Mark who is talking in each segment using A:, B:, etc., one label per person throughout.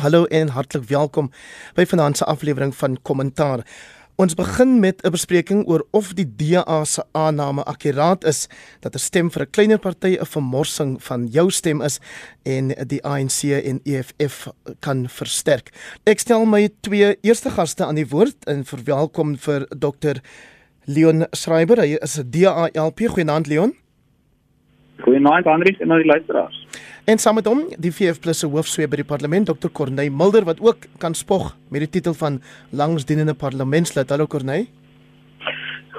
A: Hallo en hartlik welkom by vanaand se aflewering van Kommentaar. Ons begin met 'n bespreking oor of die DA se aanname akkuraat is dat 'n stem vir 'n kleiner party 'n vermorsing van jou stem is en die ANC en EFF kan versterk. Ek stel my twee eerste gaste aan die woord en verwelkom vir Dr. Leon Schreiber. Hy is 'n DA LP. Goeienaand Leon.
B: Goeienaand Andrius en al die luisteraars.
A: En saam met hom, die VF+ se hoofsweep by die parlement, Dr. Corneil Mulder wat ook kan spog met die titel van langsdienende parlementslid. Hallo Corneil.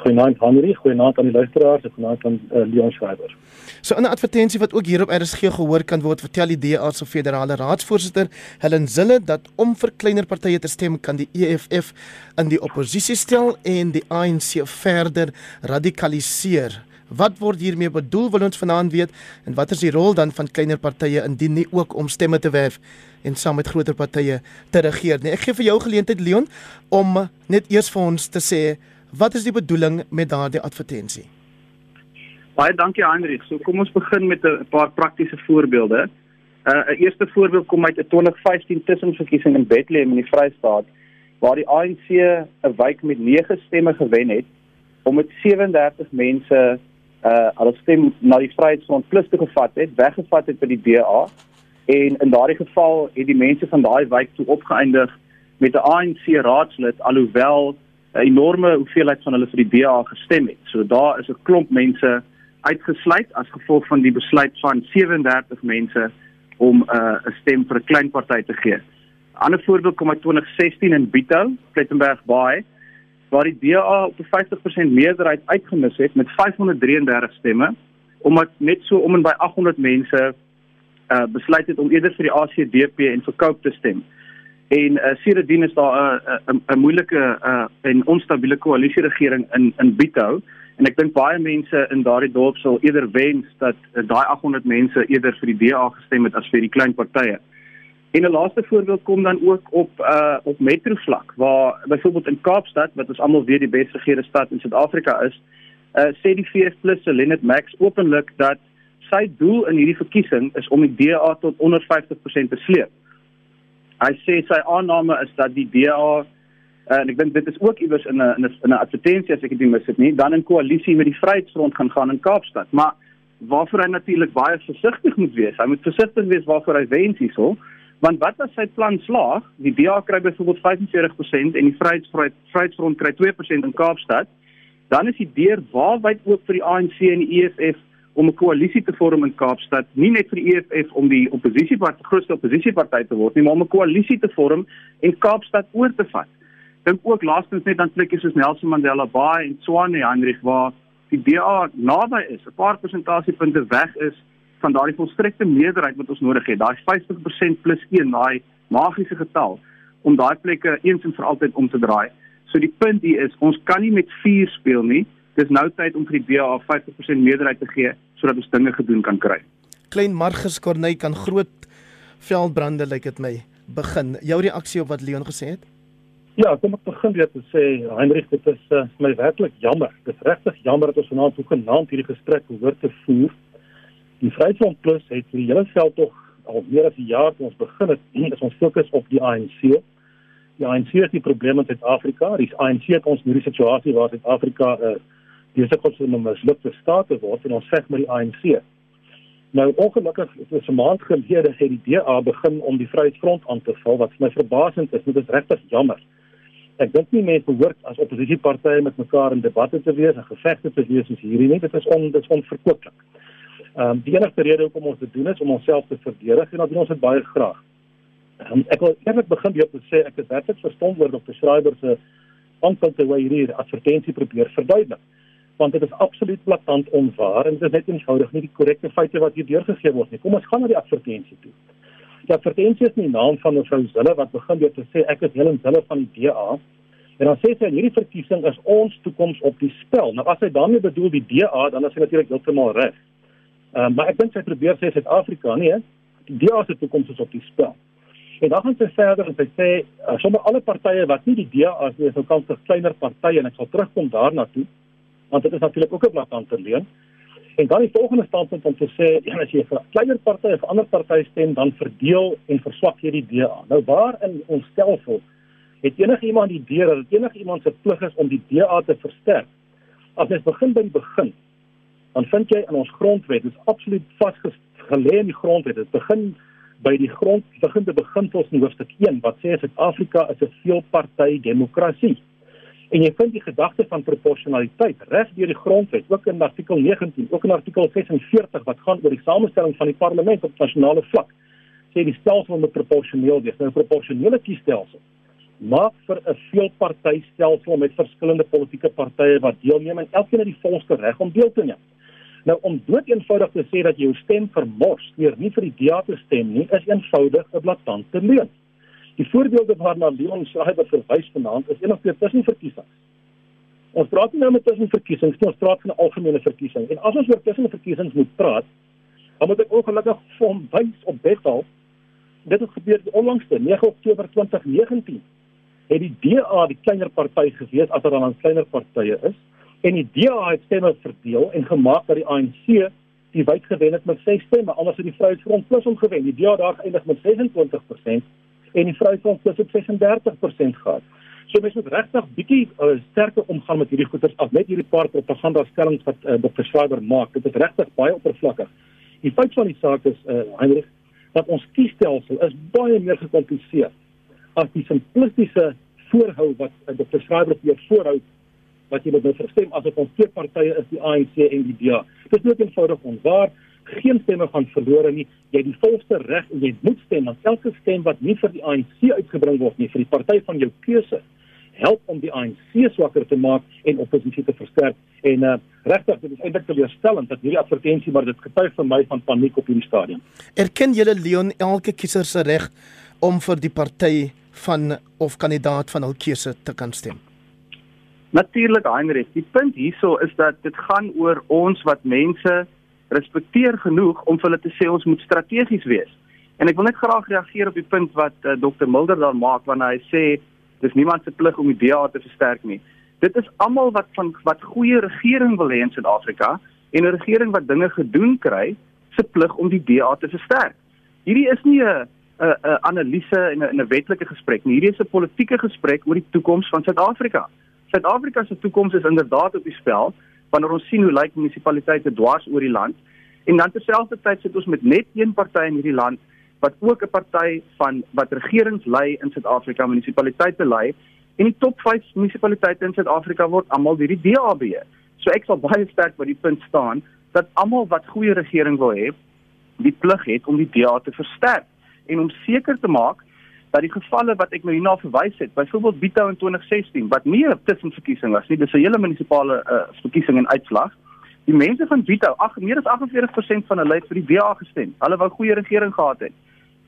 C: Goeienaand Henry, goeienaand aan die luisteraars, goeienaand aan uh, Leon Schreiber.
A: So 'n advertensie wat ook hier op RSG gehoor kan word, vertel die DA se federale raadsvoorsitter, Helen Zille, dat om vir kleiner partye te stem kan die EFF in die oppositie stel en die ANC verder radikaliseer. Wat word hiermee bedoel wil ons vanaand weet en wat is die rol dan van kleiner partye indien nie ook om stemme te werf en saam met groter partye te regeer nie. Ek gee vir jou geleentheid Leon om net eers vir ons te sê wat is die bedoeling met daardie advertensie?
B: Baie dankie Hendrik. So kom ons begin met 'n paar praktiese voorbeelde. Uh, 'n Eerste voorbeeld kom uit 'n 2015 tussenverkiesing in Bethlehem in die Vrystaat waar die ANC 'n wijk met 9 stemme gewen het om met 37 mense uh hulle stem na die Vryheidsfront plus te gevat het, weggevat het by die DA en in daardie geval het die mense van daai wijk toe opgeëindig met 'n ANC raadslid alhoewel 'n enorme hoeveelheid van hulle vir die DA gestem het. So daar is 'n klomp mense uitgesluit as gevolg van die besluit van 37 mense om uh, 'n stem vir 'n klein party te gee. 'n Ander voorbeeld kom uit 2016 in Bito, Plettenberg Bay waar die DA op 'n 50% meerderheid uitgemis het met 533 stemme omdat net so om en by 800 mense uh besluit het om eerder vir die ACDP en vir Cope te stem. En uh sedertdien is daar 'n 'n 'n moeilike uh en onstabiele koalisie regering in in Bito en ek dink baie mense in daardie dorp sal eerder wens dat uh, daai 800 mense eerder vir die DA gestem het as vir die klein partye. En 'n laaste voorbeeld kom dan ook op uh op metro vlak waar byvoorbeeld in Kaapstad wat ons almal weet die beste geregeerde stad in Suid-Afrika is, uh sê die VF+ se Lenet Max openlik dat sy doel in hierdie verkiesing is om die DA tot onder 50% te sleep. Hy sê sy aanname is dat die DA uh, en ek dink dit is ook iewers in 'n in 'n advertensie as ek dit mis het nie, dan in koalisie met die Vryheidsfront gaan gaan in Kaapstad. Maar waarvoor hy natuurlik baie versigtig moet wees. Hy moet versigtig wees waarvoor hy wens hierso. Want wat as sy plan slaag? Die DA kry byvoorbeeld 45% en die Vryheidsfront Vryheidsfront kry 2% in Kaapstad. Dan is die deur waarwyd oop vir die ANC en die EFF om 'n koalisie te vorm in Kaapstad, nie net vir die EFF om die oppositiepartyt grootste oppositiepartyt te word nie, maar om 'n koalisie te vorm en Kaapstad oor te vat. Dink ook laastens net aan plekke soos Nelson Mandela Bay en Tshwane Heinrich waar die DA naby is, 'n paar persentasiepunte weg is van daardie volstrekte meerderheid wat ons nodig het, daai 50% plus 1, daai magiese getal om daai plekke eens en vir altyd om te draai. So die punt hier is, ons kan nie met 4 speel nie. Dis nou tyd om vir die DA 50% meerderheid te gee sodat ons dinge gedoen kan kry.
A: Klein Margus Corneille kan groot veldbrande lyk like dit my begin. Jou reaksie op wat Leon gesê het?
C: Ja, kom ek begin weer te sê, Heinrich, dit is uh, my werklik jammer. Dit is regtig jammer dat ons vanaand so genaamd hierdie gesprek hoor te voer Die Vryheidsfront Plus het vir die hele veld tog al meer as 'n jaar toe ons begin het, is ons fokus op die ANC. Die ANC is die probleem in Suid-Afrika. Die ANC het ons in hierdie situasie waar Suid-Afrika 'n uh, besig is om 'n mislukte staat te word en ons veg met die ANC. Nou ongelukkig is 'n maand gelede het die DA begin om die Vryheidsfront aan te val wat vir my verbasend is. Dit is regtig jammer. Ek dink nie mense behoort as oppositiepartye met mekaar in debatte te wees en gevegte te wees soos hierdie nie. Dit is on dit is onverkooplik. Ehm um, die enigste rede hoekom ons dit doen is om onsself te verdedig en dan doen ons dit baie graag. Um, ek wil eerlik begin deur te sê ek het werklik verstom oor Dr. Schreiber se aanval te hoe hierdie advertensie probeer verduidelik. Want dit is absoluut blaatant onwaar en dit is net eenvoudig nie die korrekte feite wat hier deurgegee word nie. Kom ons gaan na die advertensie toe. Die advertensie is in die naam van mevrou Zille wat begin deur te sê ek is Helen Zille van die DA. En dan sê sy in hierdie verkiesing is ons toekoms op die spel. Nou as hy daarmee bedoel die DA, dan is hy natuurlik heeltemal reg. Uh, maar ek dink sy probeer sê Suid-Afrika nie, die DA se toekoms is op die spel. En dan gaan sy verder en sy sê uh, sommer alle partye wat nie die DA as nie, is nou kans vir kleiner partye en ek sal terugkom daarna toe want dit is natuurlik ook 'n blaatant verleen. En dan die volgende standpunt om te sê ja, as jy vir kleiner party of ander party stem, dan verdeel en verswak jy die DA. Nou waar in ons stelsel het enige iemand die idee dat enige iemand se plig is om die DA te versterk? As jy begin by die begin, dan vind jy in ons grondwet, is absoluut vasgelê in die grondwet. Dit begin by die grondliggende beginsels in hoofstuk 1 wat sê Suid-Afrika is 'n veelparty demokrasie. En jy vind die gedagte van proporsionaliteit reg deur die grondwet, ook in artikel 19, ook in artikel 46 wat gaan oor die samestelling van die parlement op nasionale vlak. Sê die stelsel moet proporsioneel wees. Nou 'n proporsionele kiesstelsel maak vir 'n veelparty stelsel met verskillende politieke partye wat deelneem en elkeen het die volste reg om deel te neem. Nou om dood eenvoudig te sê dat jy jou stem vermors deur nie vir die DA te stem nie, is eenvoudig 'n blaatante leuen. Die voorbeelde waarna Leon Schreiber verwys vanaand is een of twee tussenverkiesings. Ons praat nie nou met tussenverkiesings nie, ons praat van 'n algemene verkiesing. En as ons oor tussenverkiesings moet praat, dan moet ek ongelukkig vir hom wys op Bethal. Dit het gebeur onlangs, 9 Oktober 2019. Het die DA die kleiner party gewees as er dan 'n kleiner partye is en die DA het stemme verdeel en gemaak dat die ANC die wyd gewen het met 6 stemme, anders het die Vryheidsfront Plus hom gewen. Die DA daar geëindig met 26% en die Vryheidsfront Plus het 36% gehad. So mens moet regtig bietjie uh, sterker omgaan met hierdie goeters as net hierdie paar propaganda stellings wat uh, Dr. Schreiber maak. Dit is regtig baie oppervlakkig. Die feit van die saak is uh, Heinrich dat ons kiesstelsel is baie meer gekompliseer as die simplistiese voorhou wat uh, Dr. Schreiber hier voorhou wat jy moet nou verstem as dit ons twee partye is die ANC en die DA. Dit is eenvoudig onwaar. Geen stemme gaan verlore nie. Jy het die volste reg en jy moet stem. Want elke stem wat nie vir die ANC uitgebring word nie, vir die party van jou keuse, help om die ANC swakker te maak en oppositie te versterk. En uh regtig, dit is eintlik teleurstellend dat hierdie advertensie maar dit getuig vir my van paniek op hierdie stadium.
A: Erken julle Leon elke kiezer se reg om vir die party van of kandidaat van hul keuse te kan stem?
B: Natuurlik Heinrich, die punt hierso is dat dit gaan oor ons wat mense respekteer genoeg om vir hulle te sê ons moet strategies wees. En ek wil net graag reageer op die punt wat uh, eh, Dr Mulder daar maak wanneer hy sê dis niemand se plig om die DA te versterk nie. Dit is almal wat van wat goeie regering wil hê in Suid-Afrika en 'n regering wat dinge gedoen kry se plig om die DA te versterk. Hierdie is nie 'n 'n 'n analise en 'n 'n wetlike gesprek nie. Hierdie is 'n politieke gesprek oor die toekoms van Suid-Afrika. Suid-Afrika se toekoms is inderdaad op die spel wanneer ons sien hoe lyk munisipaliteite dwars oor die land en dan terselfdertyd sit ons met net een party in hierdie land wat ook 'n party van wat regerings lei in Suid-Afrika munisipaliteite lei en die top 5 munisipaliteite in Suid-Afrika word almal deur die DAB. So ek sal baie sterk by die punt staan dat almal wat goeie regering wil hê, die plig het om die DA te versterk en om seker te maak dat die gevalle wat ek nou hierna verwys het, byvoorbeeld Bito in 2016 wat nie 'n tussenverkiesing was nie, dis 'n hele munisipale uh, verkiesing en uitslag. Die mense van Bito, ag meer as 48% van hulle het vir die DA gestem. Hulle wou goeie regering gehad het.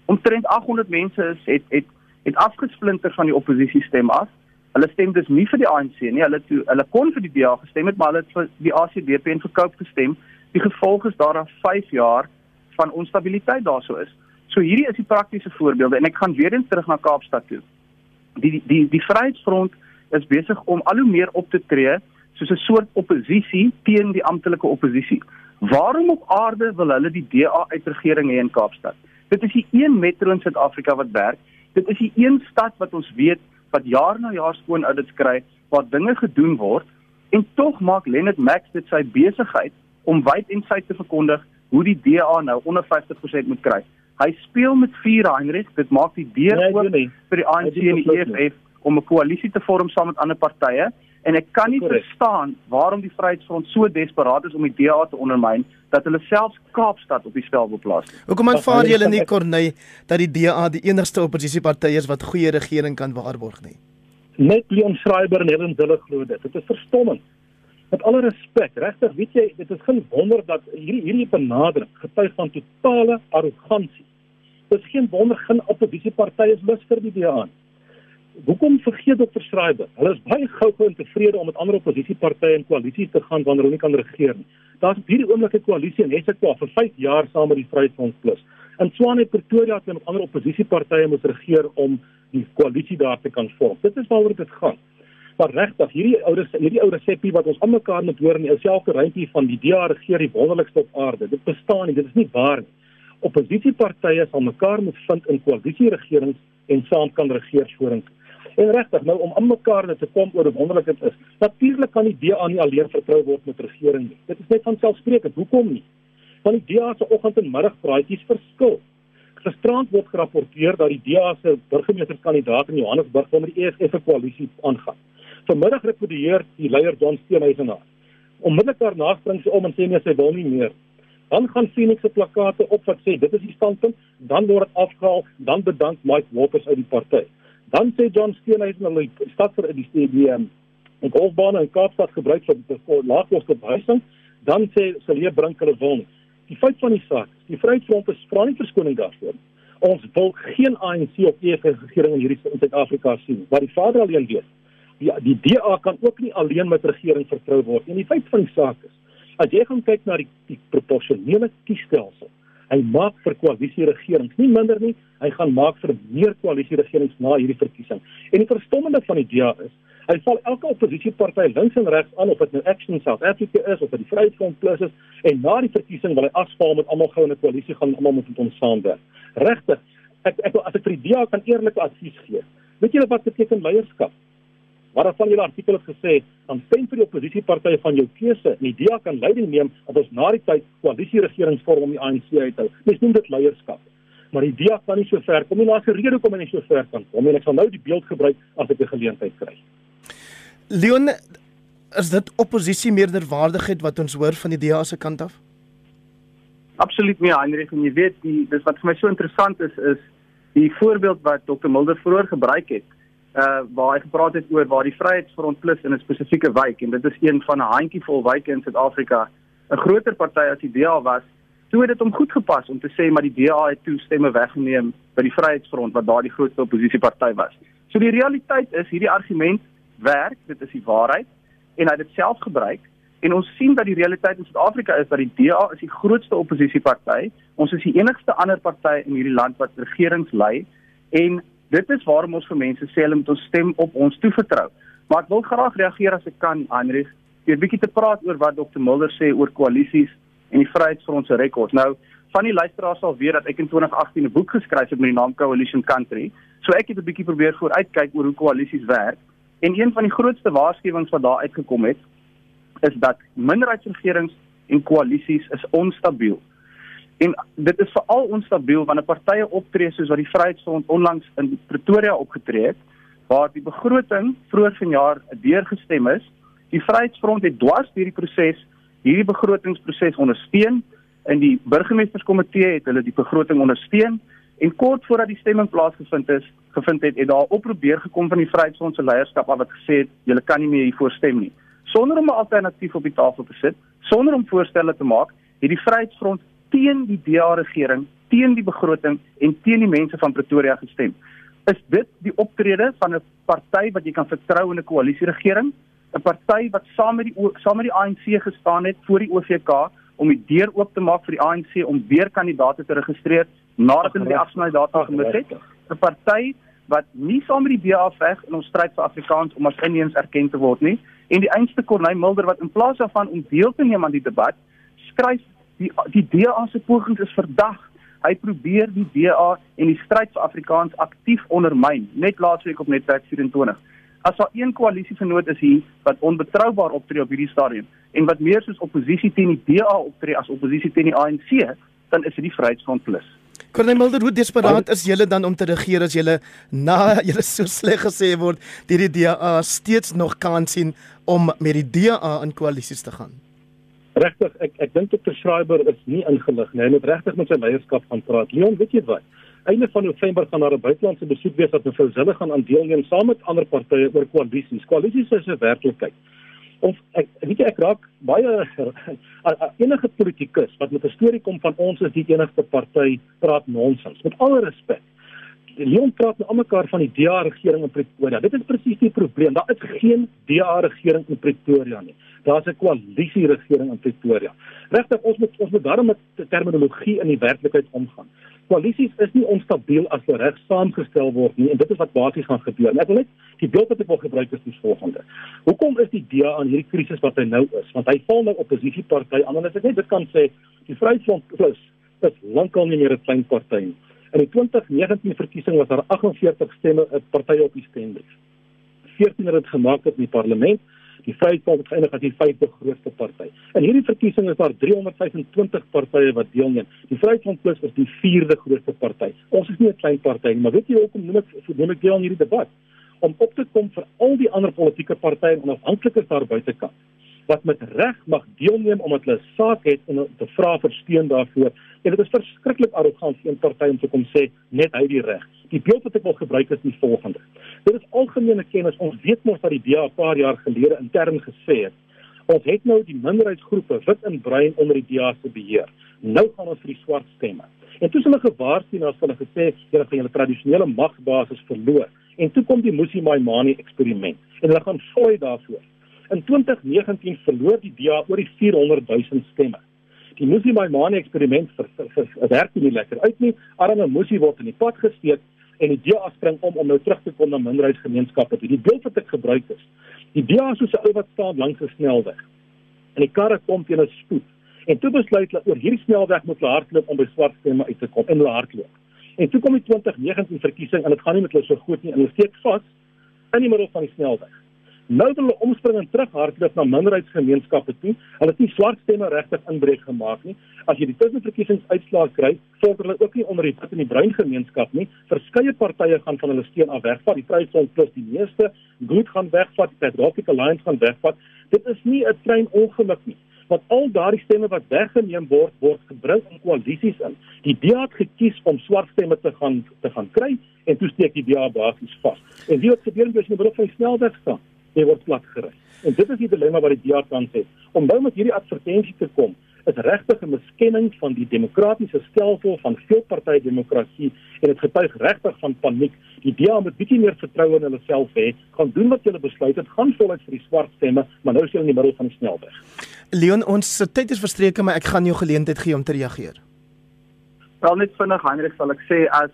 B: Omtrent 800 mense is het het het afgesplinter van die oppositie stem af. Hulle stem dus nie vir die ANC nie. Hulle toe, hulle kon vir die DA gestem het, maar hulle het vir die ACDP en verkoop gestem. Die gevolg is daar 'n 5 jaar van onstabiliteit daarso is. So hierdie is die praktiese voorbeelde en ek gaan weer eens terug na Kaapstad toe. Die die die Vryheidsfront is besig om al hoe meer op te tree soos 'n soort oppositie teen die amptelike oppositie. Waarom op aarde wil hulle die DA uitregering hê in Kaapstad? Dit is die een metro in Suid-Afrika wat werk. Dit is die een stad wat ons weet wat jaar na jaar skoon audits kry waar dinge gedoen word en tog maak Lenet Max dit sy besigheid om wyd en suid te verkondig hoe die DA nou onder 50% moet kry. Hy speel met vuur Heinrich, dit maak die deur nee, oop vir die ANC en die EFF om 'n koalisie te vorm saam met ander partye en ek kan nie Correct. verstaan waarom die Vryheidsfront so desperaat is om die DA te ondermyn dat hulle selfs Kaapstad op die spel wil plaas.
A: Hoekom aanvaar julle nie Corneille dat die DA die enigste oppositieparty is wat goeie regering kan waarborg nie?
C: Net Leon Schreiber en Helen Zille glo dit. Dit is verstommend met alle respek, regtig, weet jy, dit is geen wonder dat hierdie hierdie benadering getuig van totale arrogansie. Dit is geen wonder geen oppositiepartye is lus vir die DA. Hoekom vergeet Dr. Schreiber? Hulle is baie gou-gou en tevrede om met ander oppositiepartye in koalisie te gaan wanneer hulle nie kan regeer nie. Daar's hierdie oomblik 'n koalisie in Essex vir 5 jaar saam met die Vryheidsfront Plus. In Swane Pretoria het hulle met ander oppositiepartye moet regeer om die koalisie daar te kan vorm. Dit is waaroor dit gaan. Maar regtig, hierdie ouers hierdie ou resepie wat ons almekaar moet hoor in dieselfde rympie van die DA regeer die wonderlikste op aarde. Dit bestaan nie, dit is nie waar nie. Oppositiepartye sal mekaar moet vind in koalisieregerings en saam kan regeer vorentoe. En regtig, nou om almekaar te kom oor hoe wonderlik dit is. Natuurlik kan die DA nie alleen vertrou word met regering nie. Dit is net van selfsprekend. Hoekom nie? Want die DA se oggend en middag praatjies verskil. Gisterand word gerapporteer dat die DA se burgemeesterskandidaat in Johannesburg onder die EFF koalisie aangaan. Vanmiddag repudieer die leier John Steenhuisen. Onmiddellik daarna spring sy om en sê nee, sy wil nie meer. Dan gaan Phoenix se plakate op wat sê dit is die standpunt, dan word dit afgehaal, dan bedank Mike Waters uit die party. Dan sê John Steenhuisen hulle stad vir die stadium en golfbane in Kaapstad gebruik vir laagkoste behuising, dan sê Celie Brink hulle wil. Die feit van die saak, die Vryheidsfront is vra nie verskoning daarvoor. Ons wil geen ANC of EFF regering in hierdie in Suid-Afrika sien. Wat die vader alleen weet, die die DA kan ook nie alleen met regering vertrou word. En die feit van die saak is, as jy gaan kyk na die, die proporsionele kiesstelsel, hy maak vir koalisie regerings nie minder nie, hy gaan maak vir meer koalisie regerings na hierdie verkiesing. En die verstommende van die DA is, hy val elke oppositieparty links en regs aan of dit nou Action South Africa is of dit die Vryheidsfront Plus is en na die verkiesing wil hy afspaal met almal gou in 'n koalisie gaan almal moet met hom saamwerk. Regtig, ek ek as ek vir die DA kan eerlike advies gee. Weet julle wat beteken leierskap? Wat daarvan julle artikel het gesê, dan stem vir die oppositiepartye van jou keuse en die DA kan leiding neem dat ons na die tyd koalisie regerings vorm om die ANC uit te hou. Mens noem dit leierskap. Maar die DA kan nie so ver kom nie. Daar's 'n rede hoekom hy nie so ver kan kom nie. Ek sal nou die beeld gebruik as ek 'n geleentheid kry.
A: Leon, is dit oppositie meerderwaardigheid wat ons hoor van die DA se kant af?
B: Absoluut nie, Heinrich, en jy weet, die dis wat vir my so interessant is is die voorbeeld wat Dr. Mulder vroeër gebruik het uh waar hy gepraat het oor waar die Vryheidsfront Plus in 'n spesifieke wijk en dit is een van 'n handjievol wyke in Suid-Afrika 'n groter party as die DA was, toe het dit hom goed gepas om te sê maar die DA het toestemme weggeneem by die Vryheidsfront wat daardie grootste oppositieparty was. So die realiteit is hierdie argument werk, dit is die waarheid en hy het dit self gebruik en ons sien dat die realiteit in Suid-Afrika is dat die DA is die grootste oppositieparty. Ons is die enigste ander party in hierdie land wat regerings lei en Dit is waarom ons vir mense sê hulle moet ons stem op ons toevertrou. Maar ek wil graag reageer as ek kan, Heinrich, weer bietjie te praat oor wat Dr Mulder sê oor koalisies en die Vryheidsfront se rekord. Nou, van die luisteraars sal weet dat ek in 2018 'n boek geskryf het met die naam Coalition Country. So ek het 'n bietjie probeer vooruitkyk oor hoe koalisies werk. En een van die grootste waarskuwings wat daar uitgekom het, is dat minderheidsregerings en koalisies is onstabiel. En dit is veral onstabiel wanneer partye optree soos wat die Vryheidsfront onlangs in Pretoria opgetree het waar die begroting vroeër vanjaar deurgestem is. Die Vryheidsfront het dwars hierdie proses, hierdie begrotingsproses ondersteun. In die burgemeesterskomitee het hulle die begroting ondersteun en kort voordat die stemming plaasgevind is, gevind het, het daar oproep gekom van die Vryheidsfront se leierskap wat gesê het julle kan nie meer hiervoor stem nie. Sonder om 'n alternatief op die tafel te sit, sonder om voorstelle te maak, het die Vryheidsfront teen die DA regering, teen die begroting en teen die mense van Pretoria gestem. Is dit die optrede van 'n party wat jy kan vertrou in 'n koalisieregering? 'n Party wat saam met die saam met die ANC gestaan het voor die OVK om die deur oop te maak vir die ANC om weer kandidaate te registreer nadat hulle die afsnydatum gemis het. 'n Party wat nie saam met die DA veg in ons stryd vir Afrikaans om as inheems erken te word nie en die einste Corneil Mulder wat in plaas daarvan om deel te neem aan die debat skryf die die DA se pogings is verdag. Hy probeer die DA en die stryd vir Afrikaans aktief ondermyn, net laasweek op Netwerk 24. As daar een koalisievernoot is hier wat onbetroubaar optree op hierdie stadium en wat meer soos oppositie teen die DA optree as oppositie teen die ANC, dan is dit die Vryheidsfront Plus.
A: Corneil Mulder, hoe desperaat is julle dan om te regeer as julle na julle so sleg gesê word deur die DA steeds nog kans sien om met die DA in koalisies te gaan?
C: Regtig ek ek dink Dr. Schreiber is nie ingelig nie. Hy moet regtig met sy leierskap gaan praat. Leon, weet jy wat? Einde van November gaan daar 'n buitelandse besoek wees wat mevrou Zille gaan aan deelneem saam met ander partye oor koalisies. Koalisies is 'n werklikheid. Of ek weet jy ek raak baie enige politikus wat met 'n storie kom van ons is die enigste party praat nonsens. Met alle respek. Leon praat met almekaar van die DA regering in Pretoria. Dit is presies die probleem. Daar is geen DA regering in Pretoria nie. Daar's 'n koalisie regering in Pretoria. Regtig ons moet ons moet daarmee met terminologie in die werklikheid omgaan. Koalisies is nie onstabiel as hulle reg saamgestel word nie en dit is wat basies gaan gebeur. Ek wil net Die beeld wat ek wil gebruik is die volgende. Hoekom is die DA aan hierdie krisis wat hy nou is? Want hy val nou oppositieparty aan en as ek net dit kan sê, die Vryheidsfront Plus is lankal nie meer 'n klein party nie. In die 2019 verkiesing was daar 48 stemme 'n party op die stembrief. 14 het dit gemaak in die parlement. Die Vryheidsfront het geëindig as die vyfde grootste party. In hierdie verkiesing is daar 325 partye wat deelneem. Die Vryheidsfront Plus is die vierde grootste party. Ons is nie 'n klein party nie, maar weet jy hoekom noem ek noem ek deel aan hierdie debat? Om op te kom vir al die ander politieke partye en onafhanklikes daar buitekant wat met reg mag deelneem omdat hulle saak het en te vra vir steun daarvoor. En dit is verskriklik arrogant vir 'n party om te kom sê net hy die reg. Die beeld wat ek wil gebruik is die volgende. Dit is algemene kennis. Ons weet mos dat die DA 'n paar jaar gelede intern gesê het ons het nou die minderheidsgroepe wit en bruin onder die DA se beheer. Nou gaan ons vir die swart stemme. En toe is hulle gewaarsku en hulle gesê julle gaan julle tradisionele magsbasis verloor. En toe kom die Musi Maimane eksperiment en hulle gaan fooi daarvoor. In 2019 verloor die DA oor die 400 000 stemme. Die Musi Maimane eksperiment werk nie lekker uit nie. Arme Musi word in die pad gesteek en die DA spring om om nou terug te kom na minderheidsgemeenskappe. Die beeld wat ek gebruik is, die DA soos 'n ou wat staan langs 'n snelweg. En die karre kom teen 'n spoed. En toe besluit hulle oor hierdie snelweg moet hulle hardloop om by swart stemme uit te kom en hulle hardloop. En toe kom die 2019 verkiesing en dit gaan nie met hulle so goed nie en hulle steek vas in die middel van die snelweg. Nou wil hulle omspring en terughardloop na minderheidsgemeenskappe toe. Hulle het nie swart stemme regtig inbreek gemaak nie. As jy die tussenverkiesingsuitslae kry, volg hulle ook nie onder die wit en die bruin gemeenskap nie. Verskeie partye gaan van hulle steun af wegvat. Die Vryheidsfront plus die meeste, Good gaan wegvat, die Patriotic Alliance gaan wegvat. Dit is nie 'n klein ongeluk nie want al daardie stemme wat weggeneem word word gebring in koalisies in. Die DA het gekies om swart stemme te gaan te gaan kry en toe steek die DA basies vas. En wie het gebeur as jy in die beroep van die snelweg staan? Jy word plat gery. En dit is die dilemma wat die DA kan sê. Om nou met hierdie advertensie te kom, is regtig 'n miskenning van die demokratiese stelsel van veelpartytjie demokrasie en dit getuig regtig van paniek. Die DA moet bietjie meer vertroue in hulle self hê, gaan doen wat hulle besluit het, gaan voluit vir die swart stemme, maar nou is hulle in die middel van die snelweg.
A: Leon, ons tyd is verstreke, maar ek gaan jou geleentheid gee om te reageer.
B: Wel net vinnig, Hendrik, sal ek sê as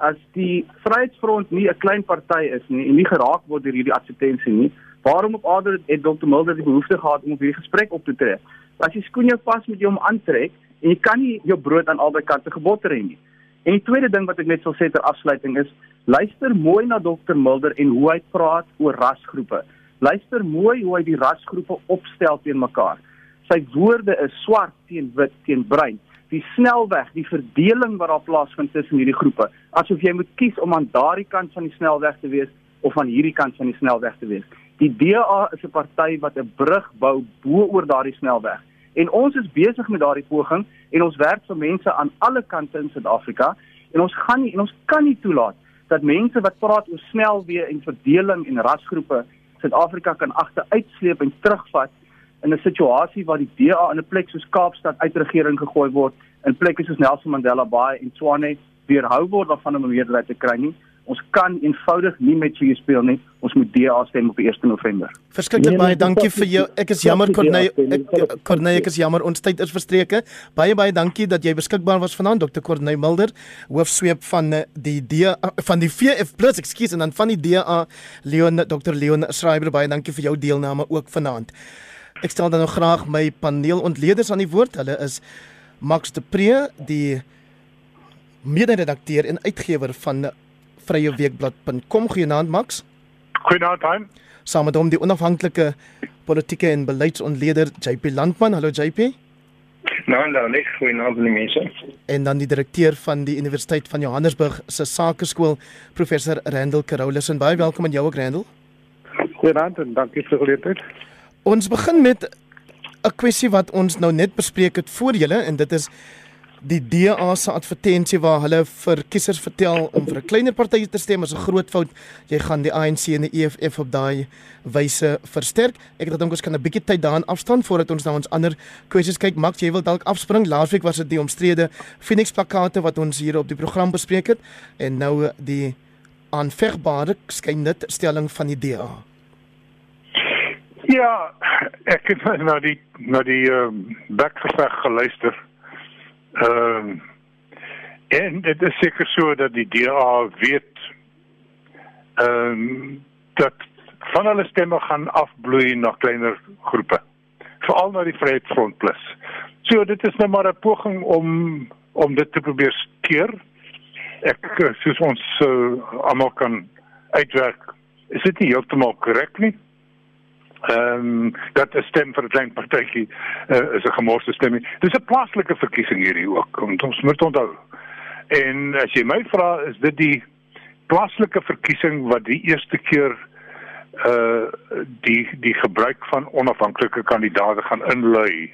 B: as die Vryheidsfront nie 'n klein party is nie en nie geraak word deur hierdie advertensie nie, waarom op aarde het Dr. Mulder die behoefte gehad om op hierdie gesprek op te tree? As jy skoen jou vas met jou om aantrek en jy kan nie jou brood aan albei kante gebotter hê nie. En die tweede ding wat ek net wil sê ter afsluiting is, luister mooi na Dr. Mulder en hoe hy praat oor rasgroepe. Luister mooi hoe hy die rasgroepe opstel teen mekaar. Sy woorde is swart teen wit teen bruin die snelweg, die verdeling wat daar plaasvind tussen hierdie groepe, asof jy moet kies om aan daardie kant van die snelweg te wees of aan hierdie kant van die snelweg te wees. Die DA is 'n party wat 'n brug bou bo oor daardie snelweg. En ons is besig met daardie poging en ons werk vir mense aan alle kante in Suid-Afrika en ons gaan nie en ons kan nie toelaat dat mense wat praat oor snelweë en verdeling en rasgroepe Suid-Afrika kan agteruitsleep en terugvat in 'n situasie waar die DA in 'n plek soos Kaapstad uit regering gegooi word, in plekke soos Nelson Mandela Bay en Tshwane weerhou word daarvan om 'n meerderheid te kry nie. Ons kan eenvoudig nie met vuur speel nie. Ons moet DA stem op 1 November.
A: Verskriklik nee, baie dankie vir jou. Ek is jammer Corneille, ek Corneille, ek is jammer ons tyd is verstreke. Baie baie dankie dat jy beskikbaar was vanaand Dr. Corneille Mulder, hoofsweep van eh, die DA van die VF+, ekskuus en dan van die DA Leon Dr. Leon Schreiber. Baie dankie vir jou deelname ook vanaand. Ek stel dan nou graag my paneelontleeders aan die woord. Hulle is Max de Pre, die mede-redakteur en uitgewer van vryeweekblad.com. Goeienaand Max.
D: Goeienaand Hein.
A: Saam met hom die onafhanklike politieke en beleidsontleder JP Landman. Hallo JP.
D: Nou, nou, net goeienaand aan die mense.
A: En dan die direkteur van die Universiteit van Johannesburg se Sakeskool, professor Randall Carolus. En baie welkom aan jou ook Randall.
D: Goeienaand en dankie vir die geleentheid.
A: Ons begin met 'n kwessie wat ons nou net bespreek het voor julle en dit is die DA se advertensie waar hulle vir kiesers vertel om vir 'n kleiner party te stem is 'n groot fout. Jy gaan die ANC en die EFF op daai wyse versterk. Ek dink ons kan 'n bietjie tyd daarin afstaan voordat ons na ons ander kwessies kyk. Max, jy wil dalk afspring. Laasweek was dit die omstrede Phoenix plakate wat ons hier op die program bespreek het en nou die aanvegbare skyn dit stelling van die DA.
D: Ja, ek het na die na die ehm um, bekgeveg geluister. Ehm um, en dit is seker so dat die DA weet ehm um, dat van hulle stemme gaan afbloei na kleiner groepe. Veral na die Vryheidsfront Plus. So dit is nou maar 'n poging om om dit te probeer keer. Ek soos ons uh, almal kan uitwerk. Is dit nie heeltemal korrek nie? Ehm um, dat 'n stem vir 'n klein partytjie uh, is 'n gemorste stem. Dis 'n plaaslike verkiesing hierdie ook. Ons moet onthou. En as jy my vra, is dit die plaaslike verkiesing wat die eerste keer uh die die gebruik van onafhanklike kandidaate gaan inlei.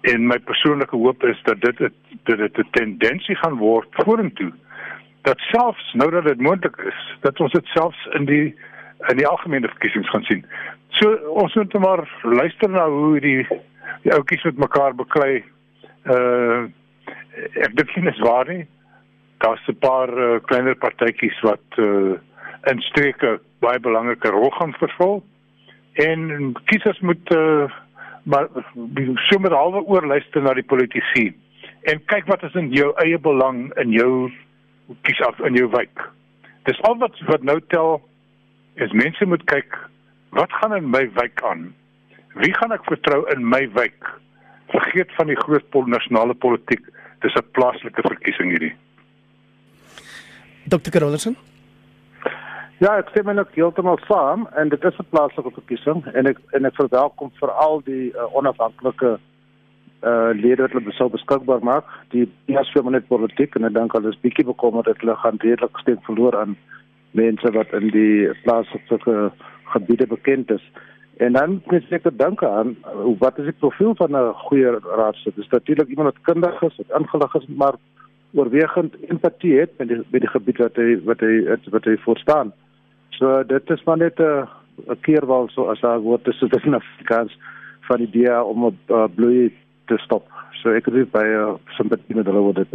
D: En my persoonlike hoop is dat dit dit dit 'n tendensie gaan word vorentoe. Dat selfs nou dat dit moontlik is, dat ons dit selfs in die in die algemene verkiesings gaan sien. So ons moet maar luister na hoe die die ouetjies met mekaar beklei. Uh ek dink dit is waar nie. Daar's 'n paar uh, kleiner partytjies wat uh in streke baie belangrike rol gaan vervul. En kiesers moet uh maar so met halwe oor luister na die politici en kyk wat is in jou eie belang in jou kies af in jou wijk. Dis al wat wat nou tel is mense moet kyk wat gaan in my wijk aan? Wie gaan ek vertrou in my wijk? Vergeet van die groot pol nasionale politiek. Dis 'n plaaslike verkiesing hierdie.
A: Dr. Carolson
C: Ja, ek stem net heeltemal saam en dit is 'n plaaslike verkiesing en ek en ek verwelkom veral die uh, onafhanklike uh lede wat hulle sou beskikbaar maak. Die eers vir net politiek en ek dink al is bietjie bekommerd dat hulle gaan redelik steek verloor aan mense wat in die plaaslike gebiede bekend is. En dan moet ek dink aan uh, wat is die profiel van 'n goeie raadslid? Dis natuurlik iemand wat kundig is, wat ingelig is, maar oorwegend empatie het met die met die gebied wat hy wat hy wat hy voorstaan. So dit is maar net 'n 'n keerwal so as daar word dis dit in Afrikaans van die idee om op uh, bloei te stop. So ek het by 'n uh, simpatie met hulle oor dit.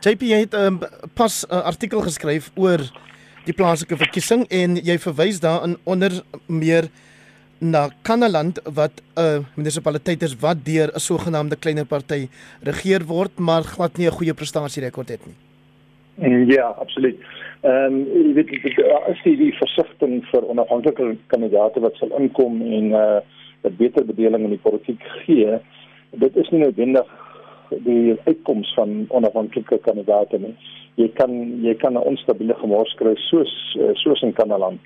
A: JP het um, pas 'n uh, artikel geskryf oor die plaaslike verkiesing en jy verwys daarin onder meer na Kanaland wat 'n uh, munisipaliteit is wat deur 'n sogenaamde kleiner party regeer word maar glad nie 'n goeie prestasie rekord het nie.
E: En ja, absoluut. Ehm um, jy weet daar is die, die versigtiging vir onafhanklike kandidaate wat sal inkom en uh eh, 'n beter bedeling in die politiek gee. Dit is nie noodwendig die uitkoms van onafhanklike kandidaate nie. Jy kan jy kan 'n onstabiele gemors kry soos eh, soos in Kanaland.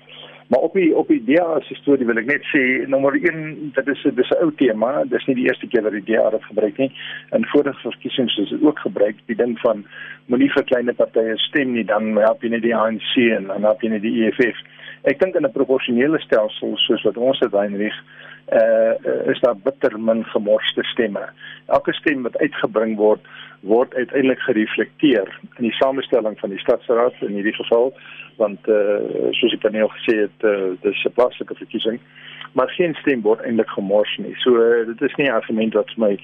E: Maar op die op die DA se storie wil ek net sê nommer 1 dit is dis 'n ou tema, dis nie die eerste keer dat die DA dit gebruik nie. In vorige verkiesings is dit ook gebruik, die ding van moenie vir klein partye stem nie, dan help jy net die ANC en dan help jy net die EFF. Ek dink in 'n proporsionele stelsel soos wat ons dit Heinrich uh is daar bitter min gemorste stemme. Elke stem wat uitgebring word word uiteindelik gereflekteer in die samestelling van die stadsraad in hierdie geval want uh soos die paneel gesê het uh, dis 'n plaaslike verkiesing maar geen stem word eintlik gemors nie. So uh, dit is nie 'n argument wat my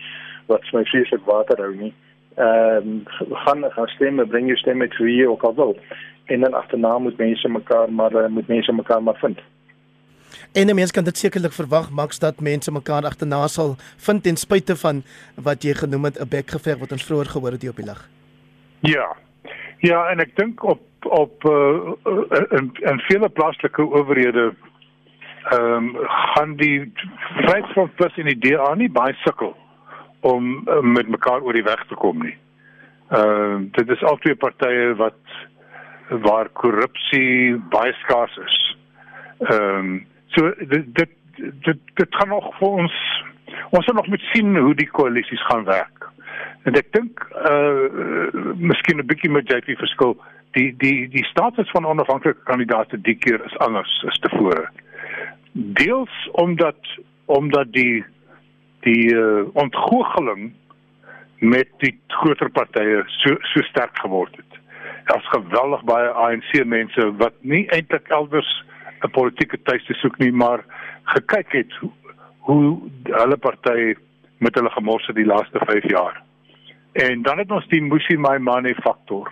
E: wat my vreeslik water hou nie. Ehm um, gaan gaan stemme bring jou stemme toe hier ook al wil. En dan agterna moet mense mekaar maar uh, moet mense mekaar maar vind.
A: En mense kan dit sekerlik verwag Max dat mense mekaar agterna sal vind ten spyte van wat jy genoem het 'n bekgeveg wat ons vroeër gehoor het op die lig.
D: Ja. Ja, en ek dink op op uh, in in vele plaaslike owerhede ehm um, gaan die Vryheidsfront plus in die DA nie baie sukkel om uh, met mekaar oor die weg te kom nie. Ehm uh, dit is al twee partye wat waar korrupsie baie skaars is. Ehm um, So dit dit dit, dit gaan nog vir ons ons moet nog met sien hoe die koalisies gaan werk. En ek dink uh, uh miskien 'n bietjie met JP verskil. Die die die status van onafhanklike kandidaate die keer is anders as tevore. Deels omdat omdat die die uh, ontgoocheling met die groter partye so so sterk geword het. Daar's geweldig baie ANC mense wat nie eintlik elders 'n politieke tuiste soek nie, maar gekyk het hoe, hoe hulle party met hulle gemors het die laaste 5 jaar. En dan het ons die Musi my money faktor.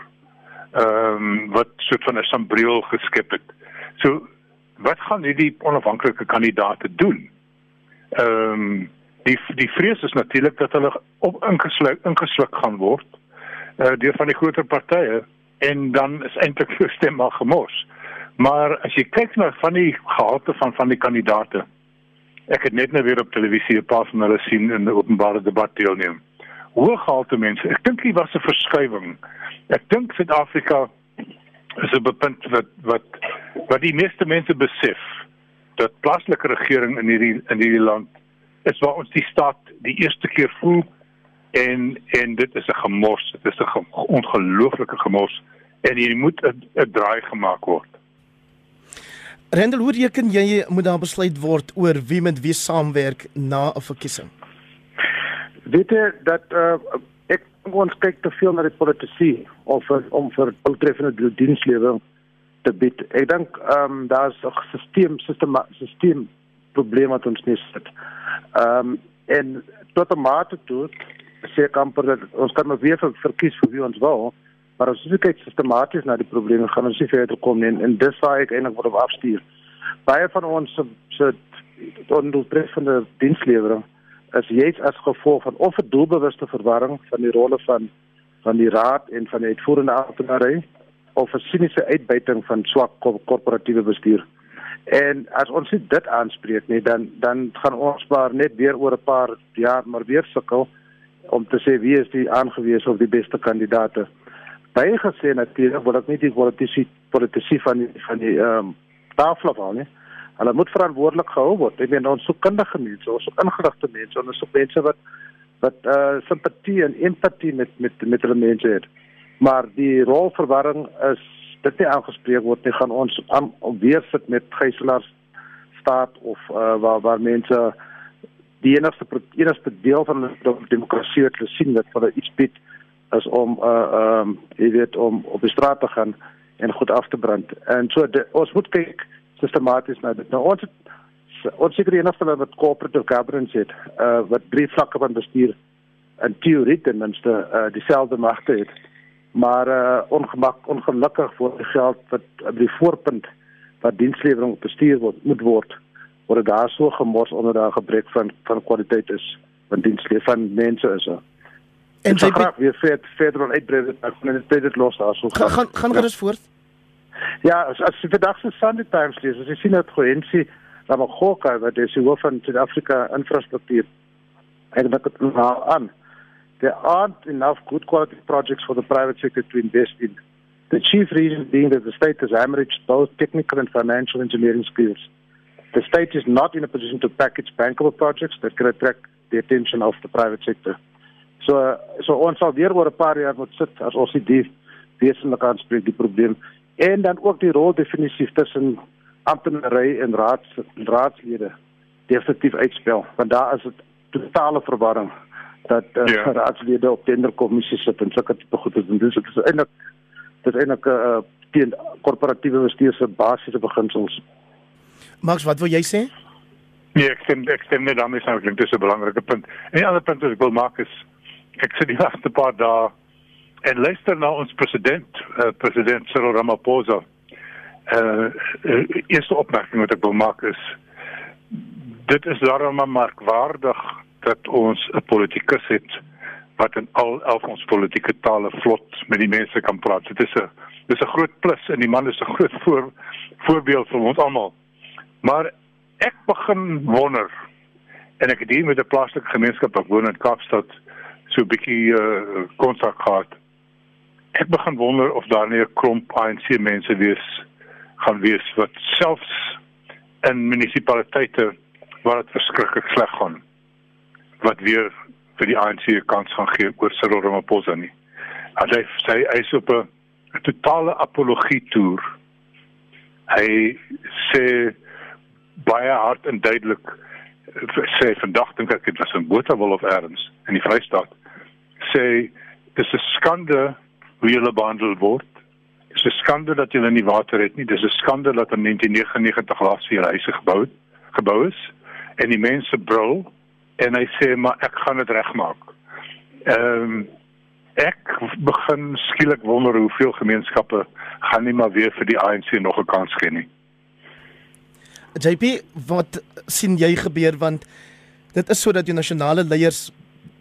D: Ehm um, wat soort van 'n sambreel geskep het. So wat gaan hierdie onafhanklike kandidaate doen? Ehm um, die die vrees is natuurlik dat hulle op ingesluk ingesluk gaan word uh, deur van die groter partye en dan is eintlik jou stem maar gemors Maar as jy kyk na van die gehalte van van die kandidaate. Ek het net nou weer op televisie 'n paar van hulle sien in 'n openbare debat deelneem. Hoë gehalte mense. Ek dink hier was 'n verskywing. Ek dink Suid-Afrika is 'n punt wat wat wat die meeste mense besef dat plaaslike regering in hierdie in hierdie land is waar ons die staat die eerste keer voel en en dit is 'n gemors dit is 'n ongelooflike gemors en hier moet 'n draai gemaak word
A: Rendel hoe reken jy moet daar besluit word oor wie met wie saamwerk na 'n verkiesing
F: Weet jy dat uh, ek ons kyk te veel na die politisie of om vir doeltreffende dienslewering te bied. Ek dink ehm um, daar's 'n stelsel sistema stelsel probleem wat ons mis het. Ehm um, en tot 'n mate toe sê kamper dat ons kan maar weer verkies vir wie ons wil, maar as ons kyk sistematies na die probleme gaan ons nie verder kom nie en, en dis waar ek eintlik wil afstuur. Baie van ons se se ondoeltreffende dienslewering is juist as gevolg van of 'n doelbewuste verwarring van die rolle van van die raad en van die uitvoerende amptenare of 'n siniese uitbuiting van swak korporatiewe bestuur. En as ons dit aanspreek nie, dan dan gaan ons maar net weer oor 'n paar jaar maar weer sukkel om te sê wie is die aangewese of die beste kandidaate. Baie gesê natuurlik word ek nie die politisie politisie van die, van die ehm um, tafel af nie. Hulle moet verantwoordelik gehou word. Ek meen ons so kundige mense, ons so ingeligte mense, ons so mense wat wat eh uh, simpatie en empatie met met met hulle mense het maar die rolverwarring is dit nie aangespreek word nie gaan ons aan weer sit met gijslaers staat of uh, waar waar mense die enigste enigste deel van die demokrasie wat hulle sien wat hulle iets bied is om uh um jy weet om op die straat te gaan en goed af te brand. En so de, ons moet kyk sistematies na dit. Nou ons het, ons seker enigste wat corporate governance het uh wat drie vlakke van bestuur in teorie ten minste uh dieselfde magte het. Maar uh, ongemak ongelukkig vir die geld wat op die voorpunt wat dienslewering bestuur word moet word word daar so gemors onder daai gebrek van van kwaliteit is van dienslewering van mense is er. En jy graag weer vet verder uitbrei ek gaan net dit los daar so
A: gaan gaan gaan gerus ja. voort
F: ja as, as jy vandag se Sunday Times lees as jy sien dat Coensie Ramaphosa wat is hoof van Suid-Afrika infrastruktuur en dit het nou aan there aren't enough good quality projects for the private sector to invest in. The chief reason being that the state has hemorrhaged both technical and financial engineering skills. The state is not in a position to package bankable projects that can attract the attention of the private sector. So, so ons sal weer oor 'n paar jaar moet sit as ons die wesentlik aanspreek die probleem en dan ook die rol definitief tussen amptenary en raads raadslede definitief uitspel want daar is 'n totale verwarring dat uh, ja. raadslede op tenderkommissies sit en sulke tipe goed doen. Dis dit is eintlik dit is eintlik 'n uh, teen korporatiewe bestuur se basiese beginsels.
A: Max, wat wil jy sê?
D: Nee, ek stem ek stem net daarmee saam. Dit is 'n belangrike punt. En 'n ander punt wat ek wil maak is ek sit die laaste paar dae en luister na ons president, uh, president Cyril Ramaphosa. Uh, uh, eerste opmerking wat ek wil maak is dit is daarom maar merkwaardig dat ons 'n politikus het wat in al elf ons politieke tale vlot met die mense kan praat. Dit is 'n dis 'n groot plus en die man is 'n groot voor, voorbeeld vir ons almal. Maar ek begin wonder en ek het hier met 'n plaaslike gemeenskap wat woon in Kaapstad so 'n bietjie uh, kontak gehad. Ek begin wonder of daar nie 'n klomp ANC mense wees gaan wees wat selfs in munisipaliteite waar dit verskriklik sleg gaan wat weer vir die ANC 'n kans gaan gee oor Cyril Ramaphosa nie. Hy sê hy is op 'n totale apologie toer. Hy sê baie hard en duidelik sê vandag dink ek dit was in Botawil of erns in die Vrystaat sê dis 'n skande hoe hulle behandel word. Dis 'n skande dat hulle nie water het nie. Dis 'n skande dat in 1999 laas weer huise gebou het, gebou is en die mense brul en hy sê maar ek gaan dit regmaak. Ehm um, ek begin skielik wonder hoeveel gemeenskappe gaan nie maar weer vir die ANC nog 'n kans gee nie.
A: JP, wat sien jy gebeur want dit is sodat die nasionale leiers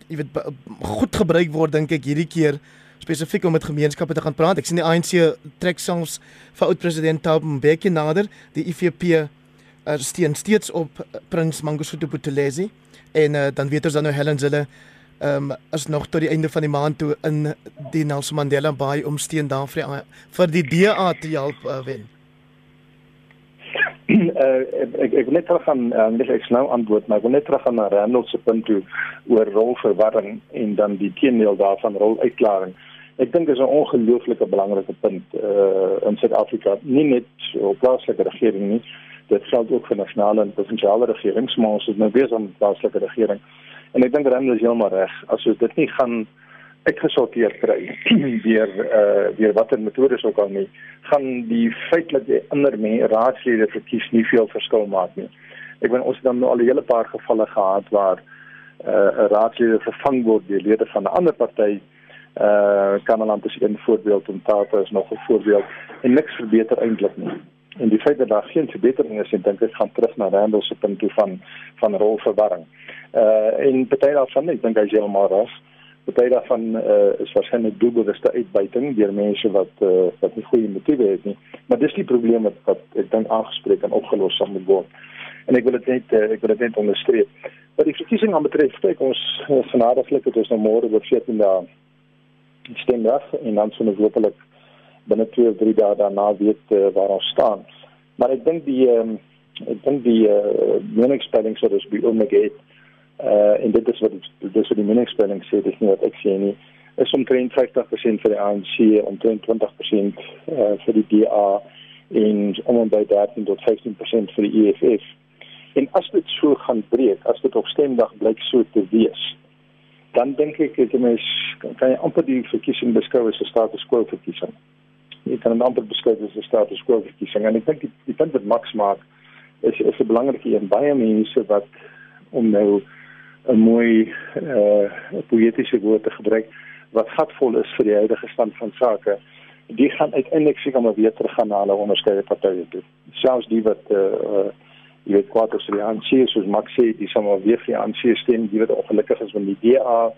A: jy weet goed gebruik word dink ek hierdie keer spesifiek om met gemeenskappe te gaan praat. Ek sien die ANC trek selfs vir oud president Thabo Mbeki nader. Die IFP uh, steun steeds op Prins Mangosuthu Buthelezi en uh, dan weet ons dan nou Helen Zille ehm um, is nog tot die einde van die maand toe in die Nelson Mandela Bay om steun daar vir die, vir die DA te help uh, wen.
E: Uh, ek ek wil net terug aan uh, net ek nou antwoord maar ek wil net terug aan Randall se punt toe oor rolverwarring en dan die teendeel daarvan roluitklaring. Ek dink dit is 'n ongelooflike belangrike punt uh, in Suid-Afrika, nie net op plaaslike regering nie, dit geld ook vir nasionale en provinsiale regerings, maar ons is nou besig met plaaslike regering. En ek dink Randall is heeltemal reg. As ons dit nie gaan uitgesorteer kry deur uh deur watter metodes ook al nie gaan die feitelike ander mense raadslede verkies nie veel verskil maak nie. Ek weet ons het dan nou al 'n hele paar gevalle gehad waar uh 'n raadslede vervang word deur lede van 'n ander party. Uh Kanaland is 'n voorbeeld en Tata is nog 'n voorbeeld en niks verbeter eintlik nie. En die feit dat daar geen verbetering is, dink ek gaan terug na Randall se punt toe van van rolverwarring. Uh en party daarvan, ek dink hy is heeltemal reg. Party daarvan uh, is waarskynlik doelbewuste uitbuiting deur mense wat uh, wat nie goeie motiewe het nie. Maar dis die probleem wat wat ek dink aangespreek en opgelos sal moet word. En ek wil dit net uh, ek wil dit net onderstreep. Wat die verkiesing aanbetref, kyk ons genadiglik het ons nou môre oor 14 dae stemdag en dan sou ons hopelik binne 2 of 3 dae daarna weet uh, waar ons staan. Maar ek dink die um, ek dink die uh, meningspeiling sou dus by omgee uh en dit is wat dit is wat die meningspeiling sê dis nie wat ek sê nie. Is omtrent 50% vir die ANC omtrent 20% uh vir die DA en om by 13 tot 15% vir die EFF en as dit so gaan breek as dit op stemdag blyk so te wees dan dink ek ek mens kan jy amper die verkiesing beskou as 'n status quo verkiesing. Jy kan amper beskou as 'n status quo verkiesing. En ek dink die, die punt wat Max maak is is 'n belangrike een. Baie mense wat om nou 'n mooi uh poëtiese woord te gebruik wat gatvol is vir die huidige stand van sake. Die gaan uiteindelik seker maar weer teruggaan na hulle onderskeie partye toe. Selfs die wat uh jy weet kwart of die ANC soos Max sê, die sal maar weer vir die ANC stem, die wat ongelukkig is met die DA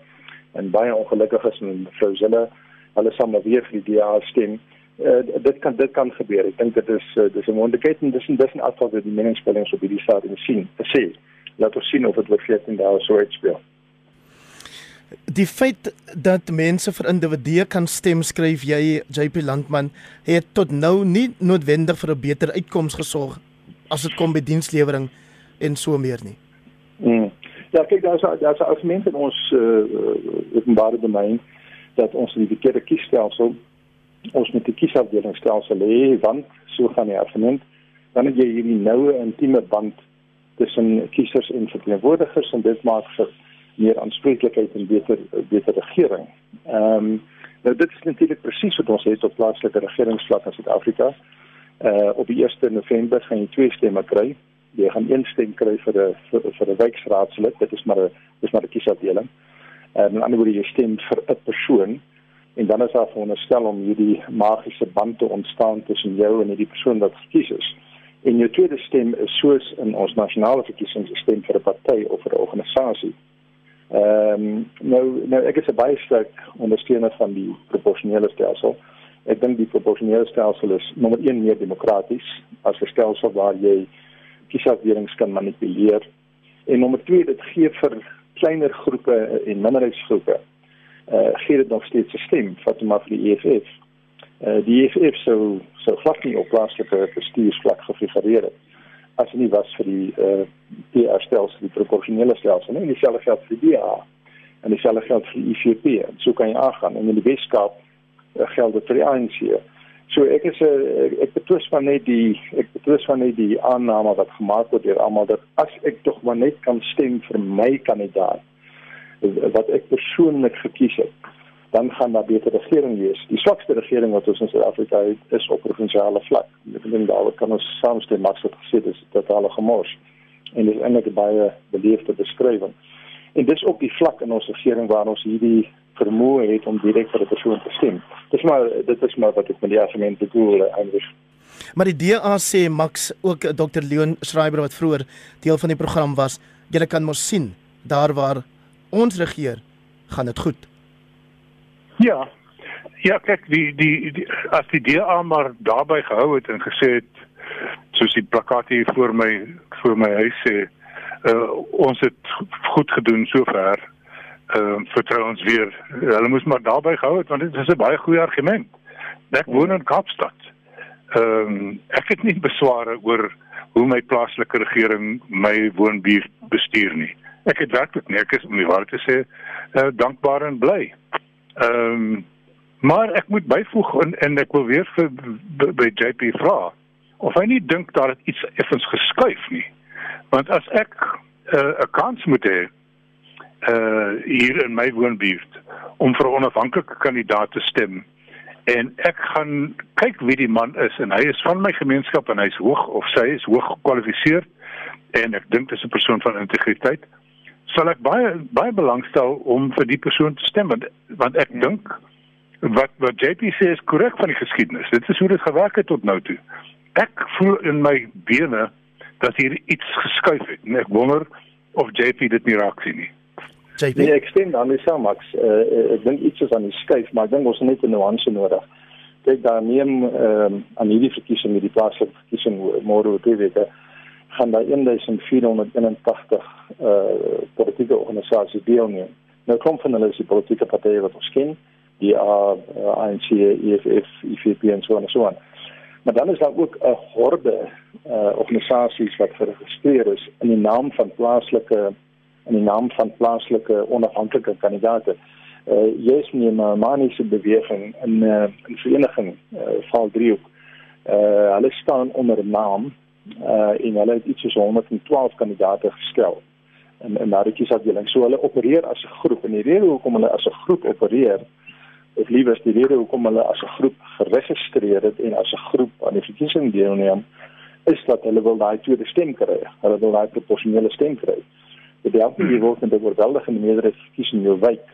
E: en baie ongelukkig is met mevrou Zille, hulle sal maar weer vir die DA stem. Uh, dit kan dit kan gebeur. Ek dink dit is uh, dis 'n moontlikheid en dis 'n dis 'n afval wat die meningspeilings op hierdie stadium sien. Sê laat ons sien of dit oor 14 dae sou uitspeel.
A: Die feit dat mense vir individue kan stem, skryf jy JP Landman, het tot nou nie noodwendig vir 'n beter uitkoms gesorg as dit kom by dienslewering en so meer nie.
E: Mm. Ja, kyk daar's daar's argumente in ons uh, openbare domein dat ons die verkeerde kiesstelsel ons met die kiesafdelingsstelsel hê, want so gaan die argument dan het jy hierdie noue intieme band tussen kiesers en verteenwoordigers en dit maak vir meer aanspreeklikheid en beter beter regering. Ehm um, nou dit is natuurlik presies wat ons het op plaaslike regeringsvlak in Suid-Afrika. Uh op die 1 November gaan jy twee stemme kry. Jy gaan een stem kry vir 'n vir, vir 'n wijkraadslid. Dit is maar 'n dis maar 'n kiesafdeling. En aan die ander word jy stem vir 'n persoon en dan is daar veronderstel om hierdie magiese band te ontstaan tussen jou en hierdie persoon wat gekies is. En jou tweede stem is soos in ons nasionale verkiesings stem vir 'n party of vir 'n organisasie. Ehm um, nou nou ek is 'n baie sterk ondersteuner van die proporsionele stelsel. Ek dink die proporsionele stelsel is nommer 1 meer demokraties as 'n stelsel waar jy kiesafdelings kan manipuleer. En nommer 2 dit gee vir kleiner groepe en minderheidsgroepe uh, gee dit nog steeds 'n stem wat maar vir die EFF uh, die EFF sou sou glad nie op plaaslike bestuursvlak gefigureer het as dit nie was vir die uh, PR stelsel die proporsionele stelsel nie dieselfde geld vir die DA en dieselfde geld vir die IFP en so kan jy aangaan en in die Weskaap uh, geld dit vir die ANC so ek is 'n uh, ek betwis van net die ek betwis van net die aanname wat gemaak word deur almal dat as ek tog maar net kan stem vir my kandidaat wat ek persoonlik gekies het dan gaan daar beter regering wees. Die swakste regering wat ons in Suid-Afrika het, is op provinsiale vlak. Ek dink daaroor kan ons saamstem maar so gesê dis totale gemors. En dis eintlik baie beleefde beskrywing. En dis ook die vlak in ons regering waar ons hierdie vermoë het om direk vir 'n persoon te stem. Dis maar dit is maar wat ek met die argument bedoel eintlik.
A: Maar die DA sê Max ook Dr Leon Schreiber wat vroeër deel van die program was, jy kan mos sien daar waar ons regeer, gaan dit goed.
D: Ja, Ja, kyk, die die, die as die DA maar daarby gehou het en gesê het soos die plakkaat hier voor my voor my huis sê, uh, ons het goed gedoen sover. Ehm uh, vertrou ons weer. Hulle moes maar daarby gehou het want dit is 'n baie goeie argument. Ek woon in Kaapstad. Ehm um, ek het nie besware oor hoe my plaaslike regering my woonbuurt bestuur nie. Ek het werklik nie, ek is om die waarheid te sê, uh, dankbaar en bly. Ehm um, maar ek moet byvoeg en, en ek wil weer vir by JP vra of hy nie dink dat dit iets effens geskuif nie. Want as ek eh, 'n uh, kans moet hê uh hier in my woonbuurt om vir 'n onafhanklike kandidaat te stem en ek gaan kyk wie die man is en hy is van my gemeenskap en hy's hoog of sy is hoog gekwalifiseer en ek dink dis 'n persoon van integriteit sal ek baie baie belangstel om vir die persoon te stem want want ek dink wat wat JP sê is korrek van die geskiedenis. Dit is hoe dit gewerk het tot nou toe. Ek voel in my bene dat hier iets geskuif het en ek wonder of JP dit nie raak sien nie.
E: JP Nee, ek stem daarmee saam Max. Uh, ek dink iets is aan die skuif, maar ek dink ons het net 'n nuance nodig. Kyk daar neem ehm um, aan hierdie verkiesing met die plaaslike verkiesing môre op die week gaan daar 1481 uh politieke organisasies deelneem. Nou kom van hulle is die politieke partye wat ken, die uh, ANC, EFF, IFP en so en so aan. Maar dan is daar ook 'n horde uh organisasies wat geregistreer is in die naam van plaaslike in die naam van plaaslike onafhanklike kandidaate. Uh jy's nie 'n maniese beweging in 'n uh, vereniging uh, val driehoek. Uh hulle staan onder 'n naam uh en hulle het iets soos 112 kandidaate gestel. En en daardie kiesafdeling. So hulle opereer as 'n groep en die rede hoekom hulle as 'n groep opereer of liewer die rede hoekom hulle as 'n groep geregistreer het en as 'n groep aan die verkiesing deelneem is dat hulle wil daai tweede stem kry. Hulle wil daai proporsionele stem kry. Dit help nie jy word met 'n oorweldigende meerderheid verkies in jou wijk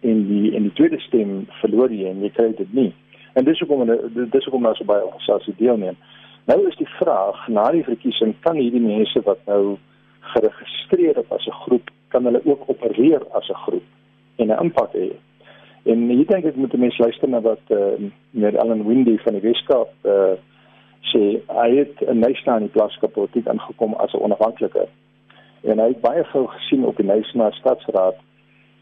E: en die en die tweede stem verloor jy en jy kry dit nie. En dis hoekom dis hoekom nou so baie organisasie deelneem. Nou is die vraag na die verkiesing kan hierdie mense wat nou geregistreer het as 'n groep kan hulle ook opereer as 'n groep en 'n impak hê. En ek dink ek moet mense luister na wat eh uh, meneer Allan Windy van die Weskaap eh uh, sê hy het 'n nasionale plaaslike politiek aangekom as 'n onafhanklike en hy het baie gou gesien op die nasionale stadsraad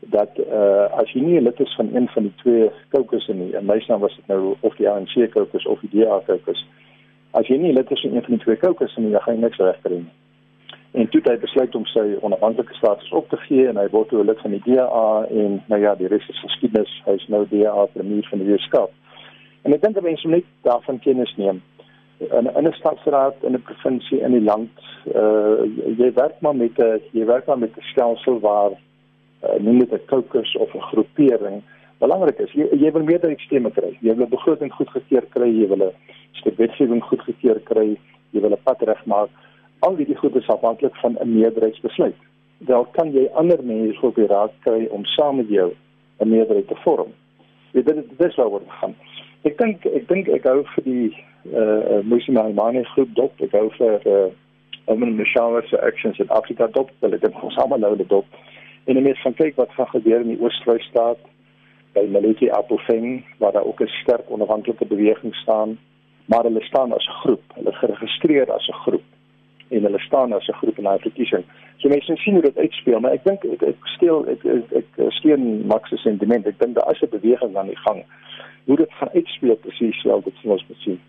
E: dat uh, as jy nie lid is van een van die twee kokusse nie, en meestal was dit nou of die ANC kokus of die DA kokus. As jy nie lid is van een van die twee kokusse nie, dan gaan jy niks regkry nie. En toe hy besluit om sy onafhanklike status op te gee en hy word toe lid van die DA en nou ja, die res is geskiedenis. Hy is nou DA premier van die Weskaap. En ek dink mense net daarvan kennis neem in 'n stadsraad in 'n provinsie in die land uh jy werk maar met 'n jy werk maar met 'n stelsel waar uh, noem dit 'n caucus of 'n groepering belangrik is jy jy wil meerderheid stemme kry jy wil 'n begroting goedgekeur kry jy wil 'n wetgewing goedgekeur kry jy wil 'n pad regmaak al die goed is afhanklik van 'n meerderheidsbesluit dan kan jy ander mense op die raad kry om saam met jou 'n meerderheid te vorm jy dit dit is waaroor dit gaan ek dink ek dink ek hou vir die uh, uh Musi Maimane groep dop. Ek hou vir uh Omen Mishawa se actions in Afrika dop. Hulle het ons almal nou dop. En net van kyk wat gaan gebeur in die Oos-Vrystaat by Maliki Appelfing waar daar ook 'n sterk onafhanklike beweging staan, maar hulle staan as 'n groep. Hulle geregistreer as 'n groep en hulle staan as 'n groep in daai verkiesing. So mense sien hoe dit uitspeel, maar ek dink ek, ek steel ek ek, ek, ek steun Max se sentiment. Ek dink daar is 'n beweging aan die gang. Hoe dit gaan uitspeel presies, wel dit sal ons moet sien.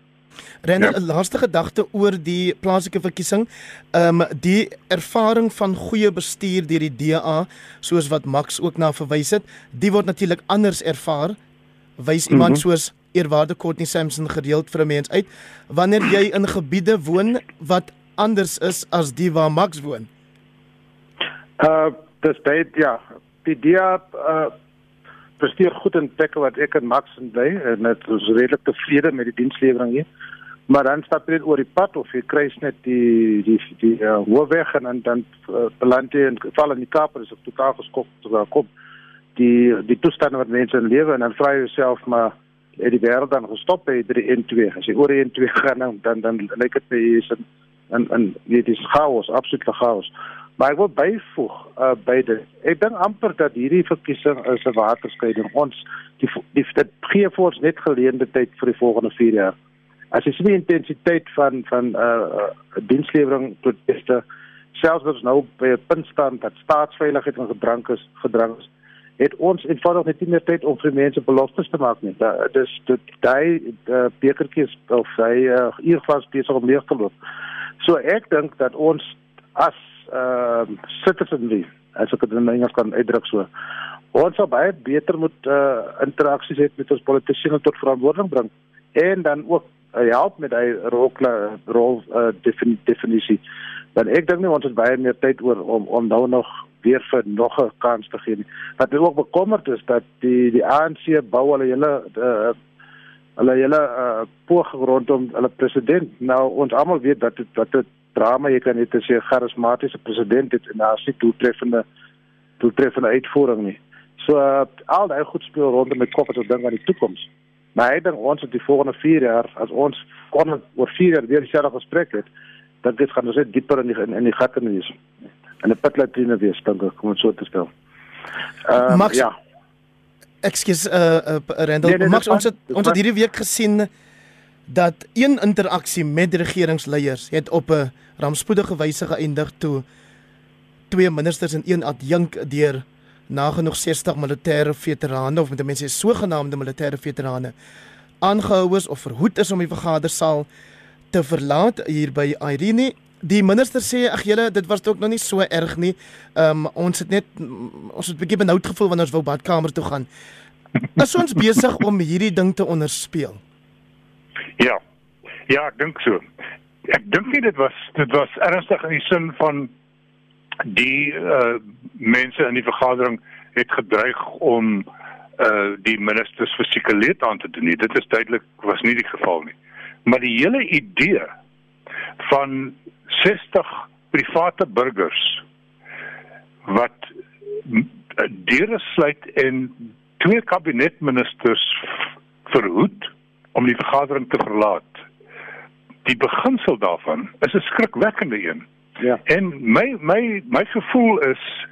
A: Renner, 'n ja. laaste gedagte oor die plaaslike verkiesing. Ehm um, die ervaring van goeie bestuur deur die DA, soos wat Max ook na verwys het, die word natuurlik anders ervaar. Wys iemand mm -hmm. soos eerwaarde Courtney Sampson gereeld vir 'n mens uit wanneer jy in gebiede woon wat anders is as die waar Max woon.
F: Uh dis baie ja, die DA uh presteer goed in plekke wat ek en Max en bly en dit is redelik tevrede met die dienslewering hier. Maar dan stap jy oor die pad of jy kry net die die die uh, hoofweg en dan dan uh, beland jy in val in die Kaap is op totaal geskok te kom. Die die toestande wat mense in lewe en dan vra jy jouself maar het die wêreld dan gestop by die N2 as jy oor die N2 gaan dan dan, dan lyk dit jy is in in in dit is chaos absoluut chaos Maar ek wil byvoeg uh by dit. Ek dink amper dat hierdie verkiesing is 'n waterskeiding. Ons die die dit gee vir ons net geleentheid vir die volgende 4 jaar. As jy sien die intensiteit van van uh dienslewering tot eerste selfs wat nou by 'n punt staan dat staatsveiligheid en gedrang is gedrang is het ons eenvoudig net nie meer tyd om vir mense beloftes te maak nie. Dit is dit daai bekertjies of hy uh, vas besig om leeg te loop. So ek dink dat ons as ehm uh, citizenry as ek dit in Engels kan uitdruk so ons sal baie beter moet uh, interaksies hê met ons politici tot verantwoording bring en dan ook uh, help met hy rol rol uh, definisie dan ek dink nie ons het baie meer tyd oor om om nou nog weer vir nog 'n kans te gee nie wat my ook bekommerd is dat die die ANC bou hulle hele uh, hulle hele uh, poging rondom hulle president nou ons almal weet dat dit dat dit drama jy kan net sê charismatiese president het en daar sit doeltreffende doeltreffende uitvoering nie. So uh, al daai goed speel rondom met kop as ons dink aan die toekoms. Maar ek dink ons het die volgende 4 jaar as ons kon oor 4 jaar weer dieselfde gesprek het, dan dit gaan ons net dieper in die in, in die gatte wees. En 'n pitlatrine wees dink ek kom ons so te stel.
A: Ehm uh, ja. Ekskuus uh, uh Randall, nee, nee, Max, ons het ons het hierdie week gesien dat een interaksie met regeringsleiers het op 'n rampspoedige wyse geëindig toe twee ministers en een adjunk deur nagenoeg 60 militêre veterane of met mense sogenaamde militêre veterane aangehou is of verhoed is om die vergadersaal te verlaat hier by Irene. Die minister sê ag julle dit was ook nog nie so erg nie. Ehm um, ons het net ons het 'n bietjie benoud gevoel wanneer ons wou badkamer toe gaan. Is ons besig om hierdie ding te onderspeel?
D: Ja. Ja, ek dink so. Ek dink nie dit was dit was ernstig in die sin van die uh mense in die vergadering het gedreig om uh die ministers fisieke leed aan te doen. Dit is duidelik was nie die geval nie. Maar die hele idee van 60 private burgers wat deure sluit en twee kabinetministers verhoed om die vergadering te verlaat. Die beginsel daarvan is 'n skrikwekkende een. Ja. En my my my gevoel is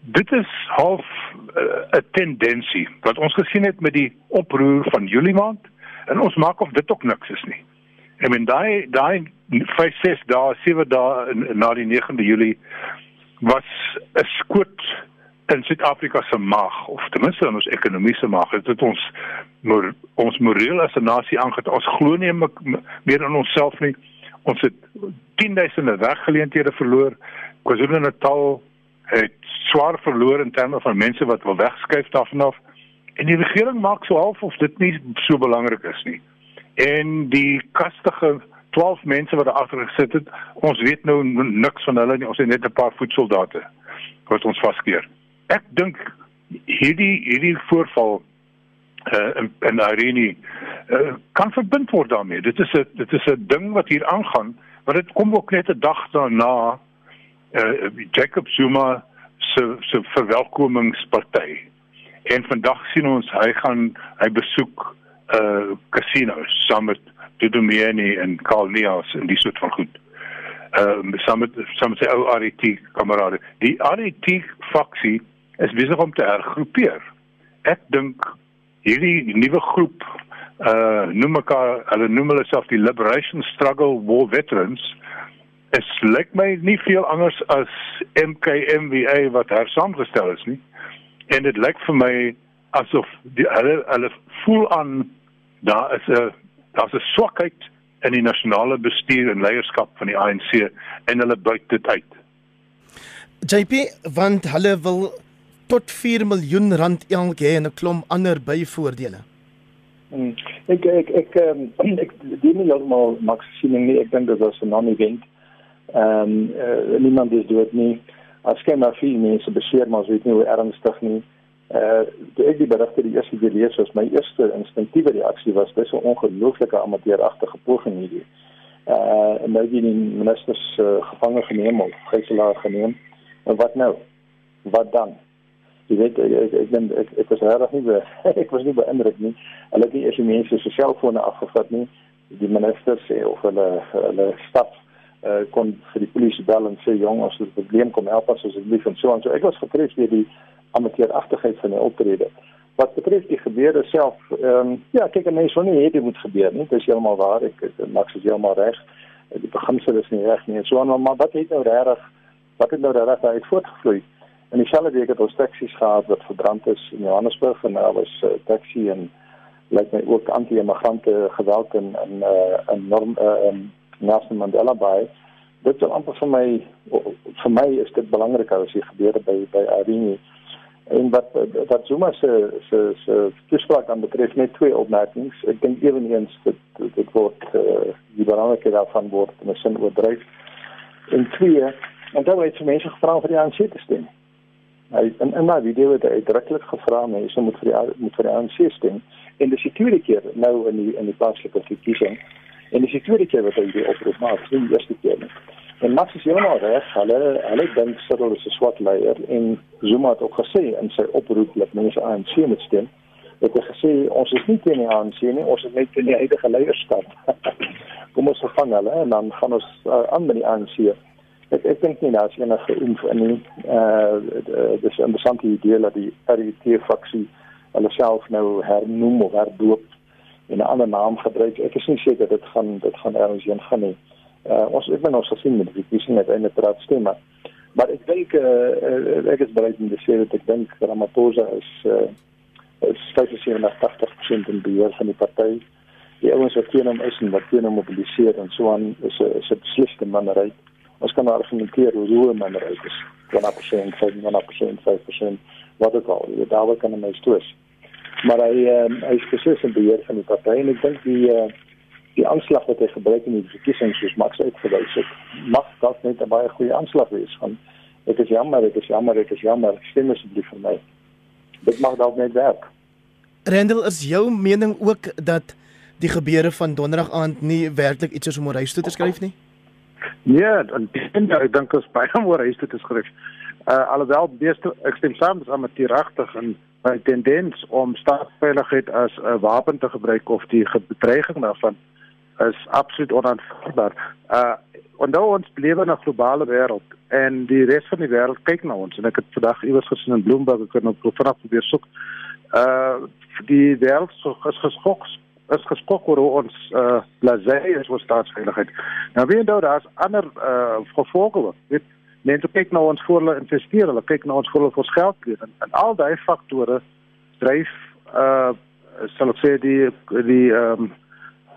D: dit is half eh, 'n uh, tendensie wat ons gesien het met die oproer van Julie maand en ons maak of dit ook niks is nie. I mean daai daai 5 6 dae, 7 dae na die 9de Julie was 'n skoot in Suid-Afrika se mag of ten minste in ons ekonomiese mag het dit ons mor, ons moreel as 'n nasie aanget ons glo nie meer in onsself nie ons het 10000 weggeleenthede verloor. KwaZulu-Natal het swaar verloor in terme van mense wat wil wegskuif daarvan af. En die regering maak so half of dit nie so belangrik is nie. En die kastige 12 mense wat daar agter gesit het ons weet nou niks van hulle nie. Ons het net 'n paar voetsoldate wat ons vaskeer. Ek dink hierdie hierdie voorval uh, in in Irene uh, kan verbind word daarmee. Dit is 'n dit is 'n ding wat hier aangaan, maar dit kom ook net 'n dag daarna uh, Jacob Zuma se se verwelkomingsparty. En vandag sien ons hy gaan hy besoek uh casinos saam met Dudumeni en Karl Neos en die soort van goed. Ehm uh, saam met saam met sy ou RET kamerade. Die RET faksie is besig om te hergroepeer. Ek dink hierdie nuwe groep uh noem mekaar hulle noem hulle self die Liberation Struggle War Veterans is lyk my nie veel anders as MKMVA wat daar saamgestel is nie. En dit lyk vir my asof die hulle hulle voel aan daar is 'n daar's 'n swakheid in die nasionale bestuur en leierskap van die ANC en hulle buit dit uit.
A: JP want hulle wil tot 4 miljoen rand elk hê en 'n klomp ander byvoordele.
E: Hmm. Ek ek ek um, ek dien nie heeltemal maksiening nie. Ek dink dit was 'n non-event. Ehm um, uh, niemand is dood nie. As ken maar veel mense beseer maar weet nie hoe ernstig nie. Eh uh, toe ek die berigte die eerste keer lees was my eerste instinktiewe reaksie was dis 'n ongelooflike amateuragtige poging hierdie. Eh uh, en nou die ministers uh, gevange geneem of gijslaer geneem. En wat nou? Wat dan? Jy weet ek ek ek, ek, ek, ek was regtig nie be, ek was nie beïndruk nie. Hulle het nie eers die mense se selfone afgevat nie. Die minister sê of hulle hulle staf uh, kon vir die polisie bel en sê jong as dit 'n probleem kom help ons asseblief en so aan. So ek was getref deur die amateuragtigheid van die optrede. Wat betref die gebeure self, ehm um, ja, kyk 'n mens wil nie hê dit moet gebeur nie. Dit is heeltemal waar. Ek maak se heeltemal reg. Die beginsel is nie reg nie. So aan maar wat het nou regtig wat het nou regtig uit voortgevloei? En dieselfde week het ons taksies gehad wat verbrand is in Johannesburg en daar was 'n uh, taxi en lyk my ook anti-immigrante geweld in in uh, in norm uh, in Nelson Mandela Bay. Dit is amper vir my vir my is dit belangriker as dit gebeur by by Irene. En wat wat Zuma se se se toespraak aan betref net twee opmerkings. Ek dink ewenigs dit dit word uh, die belangrike daarvan word in 'n sin oordryf. En twee, en dan het mense gevra vir die ANC te stem. Hy in in daai video het hy uitdruklik gevra mense moet vir die moet vir die ANC stem en dis die tweede keer nou in die in die plaaslike verkiesing en dis die tweede keer wat hy die oproep maak, nie die eerste keer nie. En Max is heeltemal reg, hulle hulle dink Cyril is 'n swart leier en Zuma het ook gesê in sy oproep dat mense ANC moet stem. Het hy gesê ons is nie teen die ANC nie, ons is net teen die huidige leierskap. Kom ons vervang hulle en dan gaan ons uh, aan met die ANC. Ek ek dink nie dat as enige info in nie, uh dis 'n interessante idee dat die RET faksie hulle self nou hernoem of herdoop en 'n ander naam gebruik. Ek is nie seker dit gaan dit gaan ergens heen gaan nie. Uh, ons ek ben ons gesien met die verkiesing het eintlik praat stem maar maar ek dink uh, ek is bereid om te sê dat ek dink Ramaphosa is uh, is 75% in beheer van die party. Die ouens wat teen hom is en wat teen hom mobiliseer en so aan is 'n is 'n besliste mannery. Ons kan argumenteer hoe hoe mannery is. 1%, 5%, 5%, wat ook al. Jy daar kan 'n mens twis. Maar hy uh, hy is presies in beheer van die party en ek dink die uh, die aanslag wat hy gebruik in die verkiesings soos Max uitgewys het, mag dalk net 'n baie goeie aanslag wees van ek is jammer, ek is jammer, ek is jammer, stem asseblief vir my. Dit mag dalk net werk.
A: Randall, is jou mening ook dat die gebeure van donderdag aand nie werklik iets is om oor huis toe te skryf nie?
F: Nee, dan ek dink dit is baie oor huis toe te skryf. Uh alhoewel beeste ek stem saam met amateuragtig en my tendens om staatsveiligheid as 'n wapen te gebruik of die bedreiging daarvan is absoluut onaanvaarbaar. Uh onthou ons lewe in 'n globale wêreld en die res van die wêreld kyk na ons en ek het vandag iewers gesien in Bloomberg ek kan op vanaf probeer soek. Uh die wêreld so geskok is geskok oor ons uh blasé is oor staatsveiligheid. Nou wie onthou daar's ander uh gevolge. Dit mense kyk na ons voor hulle investeer, hulle kyk na ons voor hulle vir geld gee en, en al daai faktore dryf uh sal ek sê die die ehm um,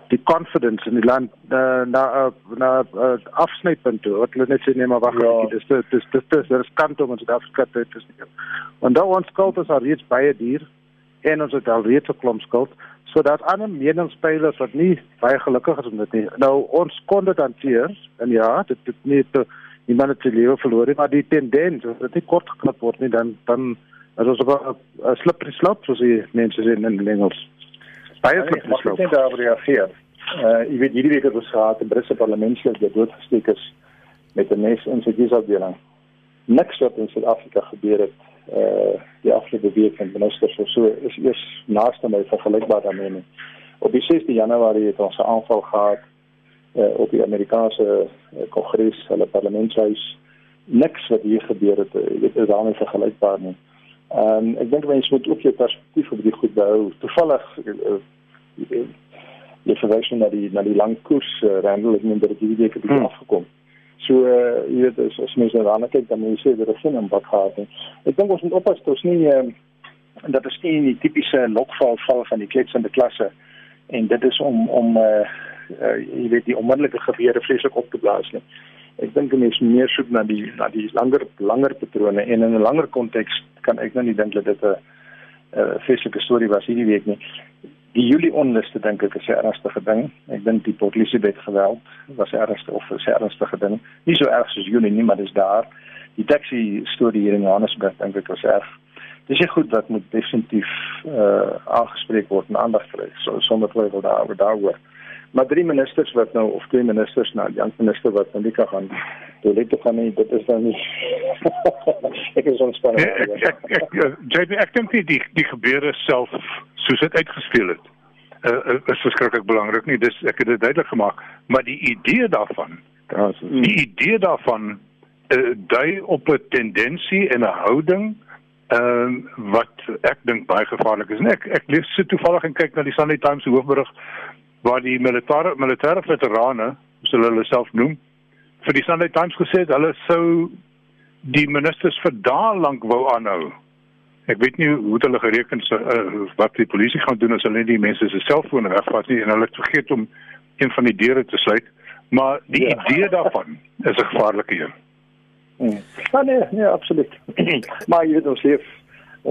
F: die confidence in die land uh, na na uh, afsnypunt toe wat hulle net sê nee maar wag ja. dis dis dis dis dis dis kant om ons Suid-Afrika te is nie. Want dan ons skuld is al reeds baie duur en ons het al reeds 'n klomp skuld sodat ander meningspeilers wat nie baie gelukkig is om dit nie. Nou ons kon dit hanteer en ja, dit het nie te niemand het sy lewe verloor nie, maar die tendens as dit nie kort geknip word nie dan dan is ons op 'n slippery slope soos die mense sê in Engels.
E: Baie flippend sloop. Ek daar reageer. Uh jy weet hierdie week het ons gehad 'n Britse parlementslid wat doodgesteek is met 'n mes in sy kiesafdeling. Niks wat in Suid-Afrika gebeur het uh die afgelope week van ministers of so is eers naaste my vergelykbaar daarmee. Nie. Op die 6de Januarie het ons 'n aanval gehad uh op die Amerikaanse Kongres, hulle parlementshuis. Niks wat hier gebeur het, dit is daarmee vergelykbaar nie. Ehm um, ek dink mense moet ook jou perspektief op die goed behou. Toevallig uh, jy verwys na die na die lang koers uh, meen dat dit hierdie week het hmm. afgekom. So uh, jy weet as, as mense daarna kyk dan moet jy sê dat dit 'n impak gehad het. Ek dink ons moet oppas dat ons nie uh, dat is nie die tipiese lokval val van die kletsende klasse en dit is om om uh, uh, jy weet die onmiddellike gebeure vreeslik op te blaas nie ek dink mense meer soek na die na die langer langer patrone en in 'n langer konteks kan ek nou nie dink dat dit 'n 'n fisieke storie was hierdie week nie. Die Julie onluste dink ek is 'n ernstige ding. Ek dink die Port Elizabeth geweld was ernstig of 'n ernstige ding. Nie so erg soos Julie nie, maar dis daar. Die taxi storie hier in Johannesburg dink ek was erg. Dis ek goed dat moet definitief uh aangespreek word en aandag kry so sonder twyfel daaroor daaroor. Daar maar drie ministers wat nou of twee ministers nou die ander minister wat nou nie kan gaan toilet toe gaan nie dit is dan nou nie ek is ontspanne
D: ek ek ek ek, ek dink die die, die gebeure self soos dit uitgespeel het uh, is verskriklik belangrik nie. Dis ek het dit duidelik gemaak. Maar die idee daarvan Die idee daarvan uh, dui op 'n tendensie en 'n houding ehm uh, wat ek dink baie gevaarlik is. En ek ek lees so toevallig en kyk na die Sunday Times se hoofberig waar die militêre militêre veterane, so hulle hulle self noem, vir die Sunday Times gesê het hulle sou die ministers vir dae lank wou aanhou. Ek weet nie hoe hulle gereken het uh, wat die polisie gaan doen as hulle die mense se selfone wegvat nie en hulle het vergeet om een van die deure te sluit. Maar die ja. idee daarvan is 'n gevaarlike een.
E: Hmm. Ja, nee, nee, absoluut. maar jy weet ons leef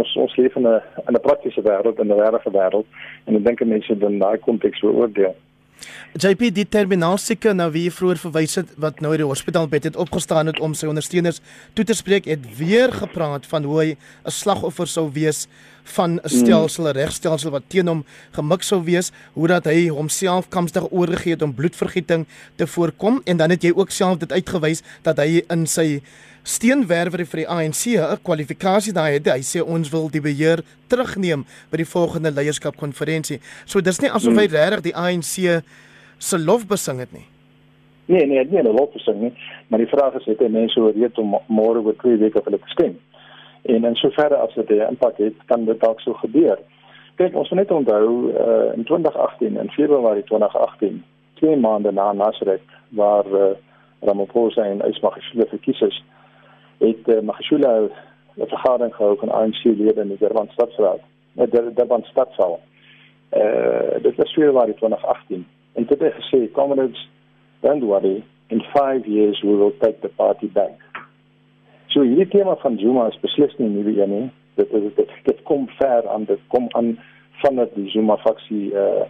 E: ons ons leef in 'n in 'n praktiese wêreld en 'n regte wêreld en ek dink mense dan daai konteks beoordeel.
A: JP die terminaal sieke nou wie vroeër verwys het wat nou in die hospitaalbed het opgestaan het om sy ondersteuners toe te spreek het weer gepraat van hoe hy 'n slagoffer sou wees van 'n stelsel 'n regstelsel wat teen hom gemik sou wees hoe dat hy homself kamstig oorgegee het om bloedvergieting te voorkom en dan het jy ook self dit uitgewys dat hy in sy steenwerwer vir die ANC 'n kwalifikasie daai het hy sê ons wil die beheer terugneem by die volgende leierskapkonferensie. So dis nie asof hy hmm. regtig die ANC se lof besing het nie.
E: Nee, nee, nie 'n lof besing nie, maar die vraag is het hy mense oorreed om môre oor twee weke vir hulle te stem. En in soverre as dit 'n impak het, kan dit dalk so gebeur. Kyk, ons moet net onthou uh, in 2018 in Februarie 2018, twee maande na Nasrek waar uh, Ramaphosa en Ismail verkies is, het uh, Magashula 'n vergadering gehou van ANC-lede in die Durban Stadsraad, met die Durban Stadsaal. Eh uh, dit was Februarie 2018 en dit het gesê don't worry in 5 years we will take the party back. So hierdie tema van Zuma is beslis nie nuwe een nie. Dit is dit, dit kom ver aan dit kom aan vanaf die Zuma faksie eh uh,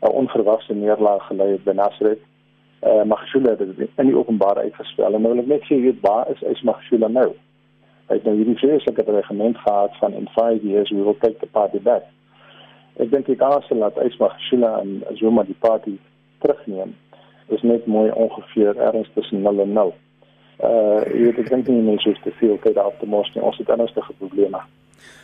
E: 'n onverwagse neerlaag gelei het by Nasrek uh, Magshula het dit in die openbaar uitgespel. En nou wil ek net sê weet waar is is Magshula nou? Hy het nou hierdie vreeslike regiment gehad van in 5 years we will take the party back. Ek dink ek gaan sê dat is Magshula en Zuma die party terugneem is net mooi ongeveer ergens tussen 0 en 0 uh jy weet ek dink nie mense hoef te veel tyd af te mors nie. Ons het ernstige probleme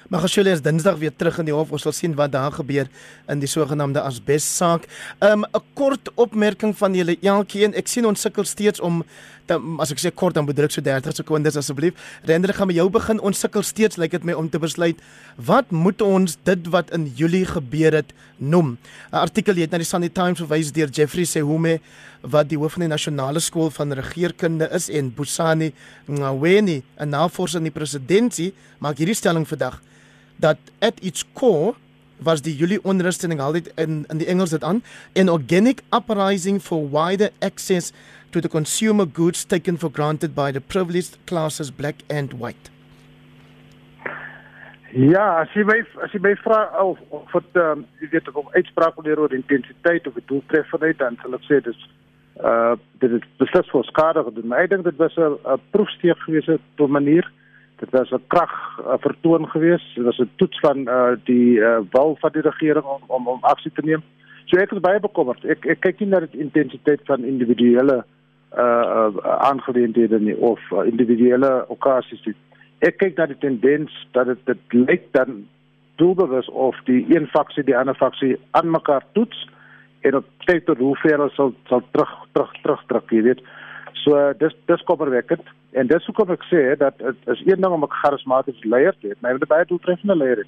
A: Maar Gashule is Dinsdag weer terug in die hof. Ons sal sien wat daar gebeur in die sogenaamde asbes saak. Um 'n kort opmerking van julle elkeen. Ek sien ons sukkel steeds om te, as ek sê kort dan bedruk so 30 sekondes asseblief. Render gaan met jou begin. Ons sukkel steeds lyk like dit my om te besluit wat moet ons dit wat in Julie gebeur het noem. 'n Artikel het na die Sunday Times verwys deur Jeffrey Sehume wat die hoof van die nasionale skool van regeringskunde is en Busani Ngweni 'n navorser in die presidentskap maak hierdie stelling vandag dat at its core was die Julie onrus en al dit in in die Engels dit aan an organic uprising for wider access to the consumer goods taken for granted by the privileged classes black and white.
F: Ja, as jy my as jy my vra of of wat ehm um, jy weet of uitspraak oor die intensiteit of die doeltreffendheid dan sal ek sê dis uh dit is beslis vir skade gedoen. Maar ek dink dit was 'n proefsteek geweest op 'n manier dit was 'n krag uh, vertoon geweest. Dit was 'n toets van uh, die uh, wil van die regering om om, om aksie te neem. So ek is baie bekommerd. Ek ek kyk nie na die intensiteit van individuele uh, aangeleenthede nie of uh, individuele okasies nie. Ek kyk na die tendens dat dit dit lyk dan doelbewus of die een faksie die ander faksie aan mekaar toets en op kyk tot hoe ver hulle sal sal terug terug terug trek jy weet. So dis dis kommerwekkend en dis hoekom ek sê dat dit is een ding om 'n charismatiese leier te hê, maar jy moet baie doeltreffende leier hê.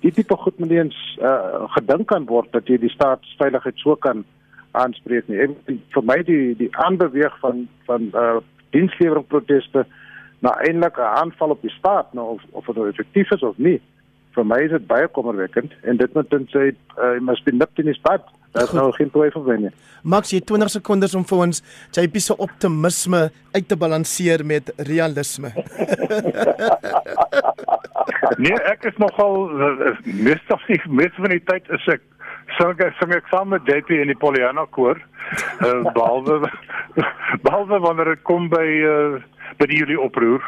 F: Die tipe goed moet eens uh, gedink kan word dat jy die staatsveiligheid so kan aanspreek nie. En vir my die die aanbeweeg van van uh, dienslewering proteste na eintlik 'n aanval op die staat nou of of dit nou effektief is of nie. Vir my is dit baie kommerwekkend en dit moet dan sê uh, must be nipped in his bud. Is nou geen twyfel van nie.
A: Max, jy 20 sekondes om vir ons JP se optimisme uit te balanseer met realisme.
D: nee, ek is nogal meestal meeste van die tyd is ek sing ek sing ek saam met JP in die Pollyanna koor. Uh, behalwe behalwe wanneer dit kom by uh, by die Julie oproer.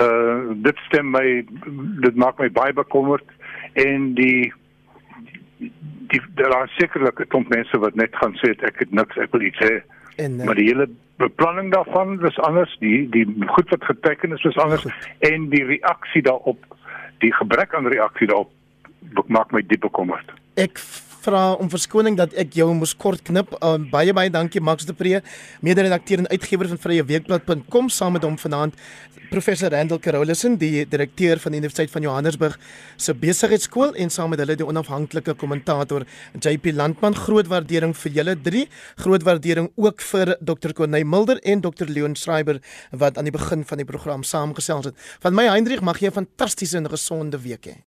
D: Uh dit stem my dit maak my baie bekommerd en die die daar is sekerlik 'n klomp mense wat net gaan sê ek het niks ek wil iets hê. En uh, maar die hele beplanning daarvan was anders, die die goed wat geteken is was anders en die reaksie daarop, die gebrek aan reaksie daarop maak my diep bekommerd.
A: Ek vra om verskoning dat ek jou moes kort knip. Uh, baie baie dankie Max de Pre, mede-redakteur en uitgewer van vryeweekblad.com saam met hom vanaand professor Randall Carolison, die direkteur van die Universiteit van Johannesburg se besigheidskool en saam met hulle die onafhanklike kommentator JP Landman. Groot waardering vir julle drie. Groot waardering ook vir Dr. Corneil Mulder en Dr. Leon Schreiber wat aan die begin van die program saamgesels het. Van my Hendrik, mag jy 'n fantastiese en gesonde week hê.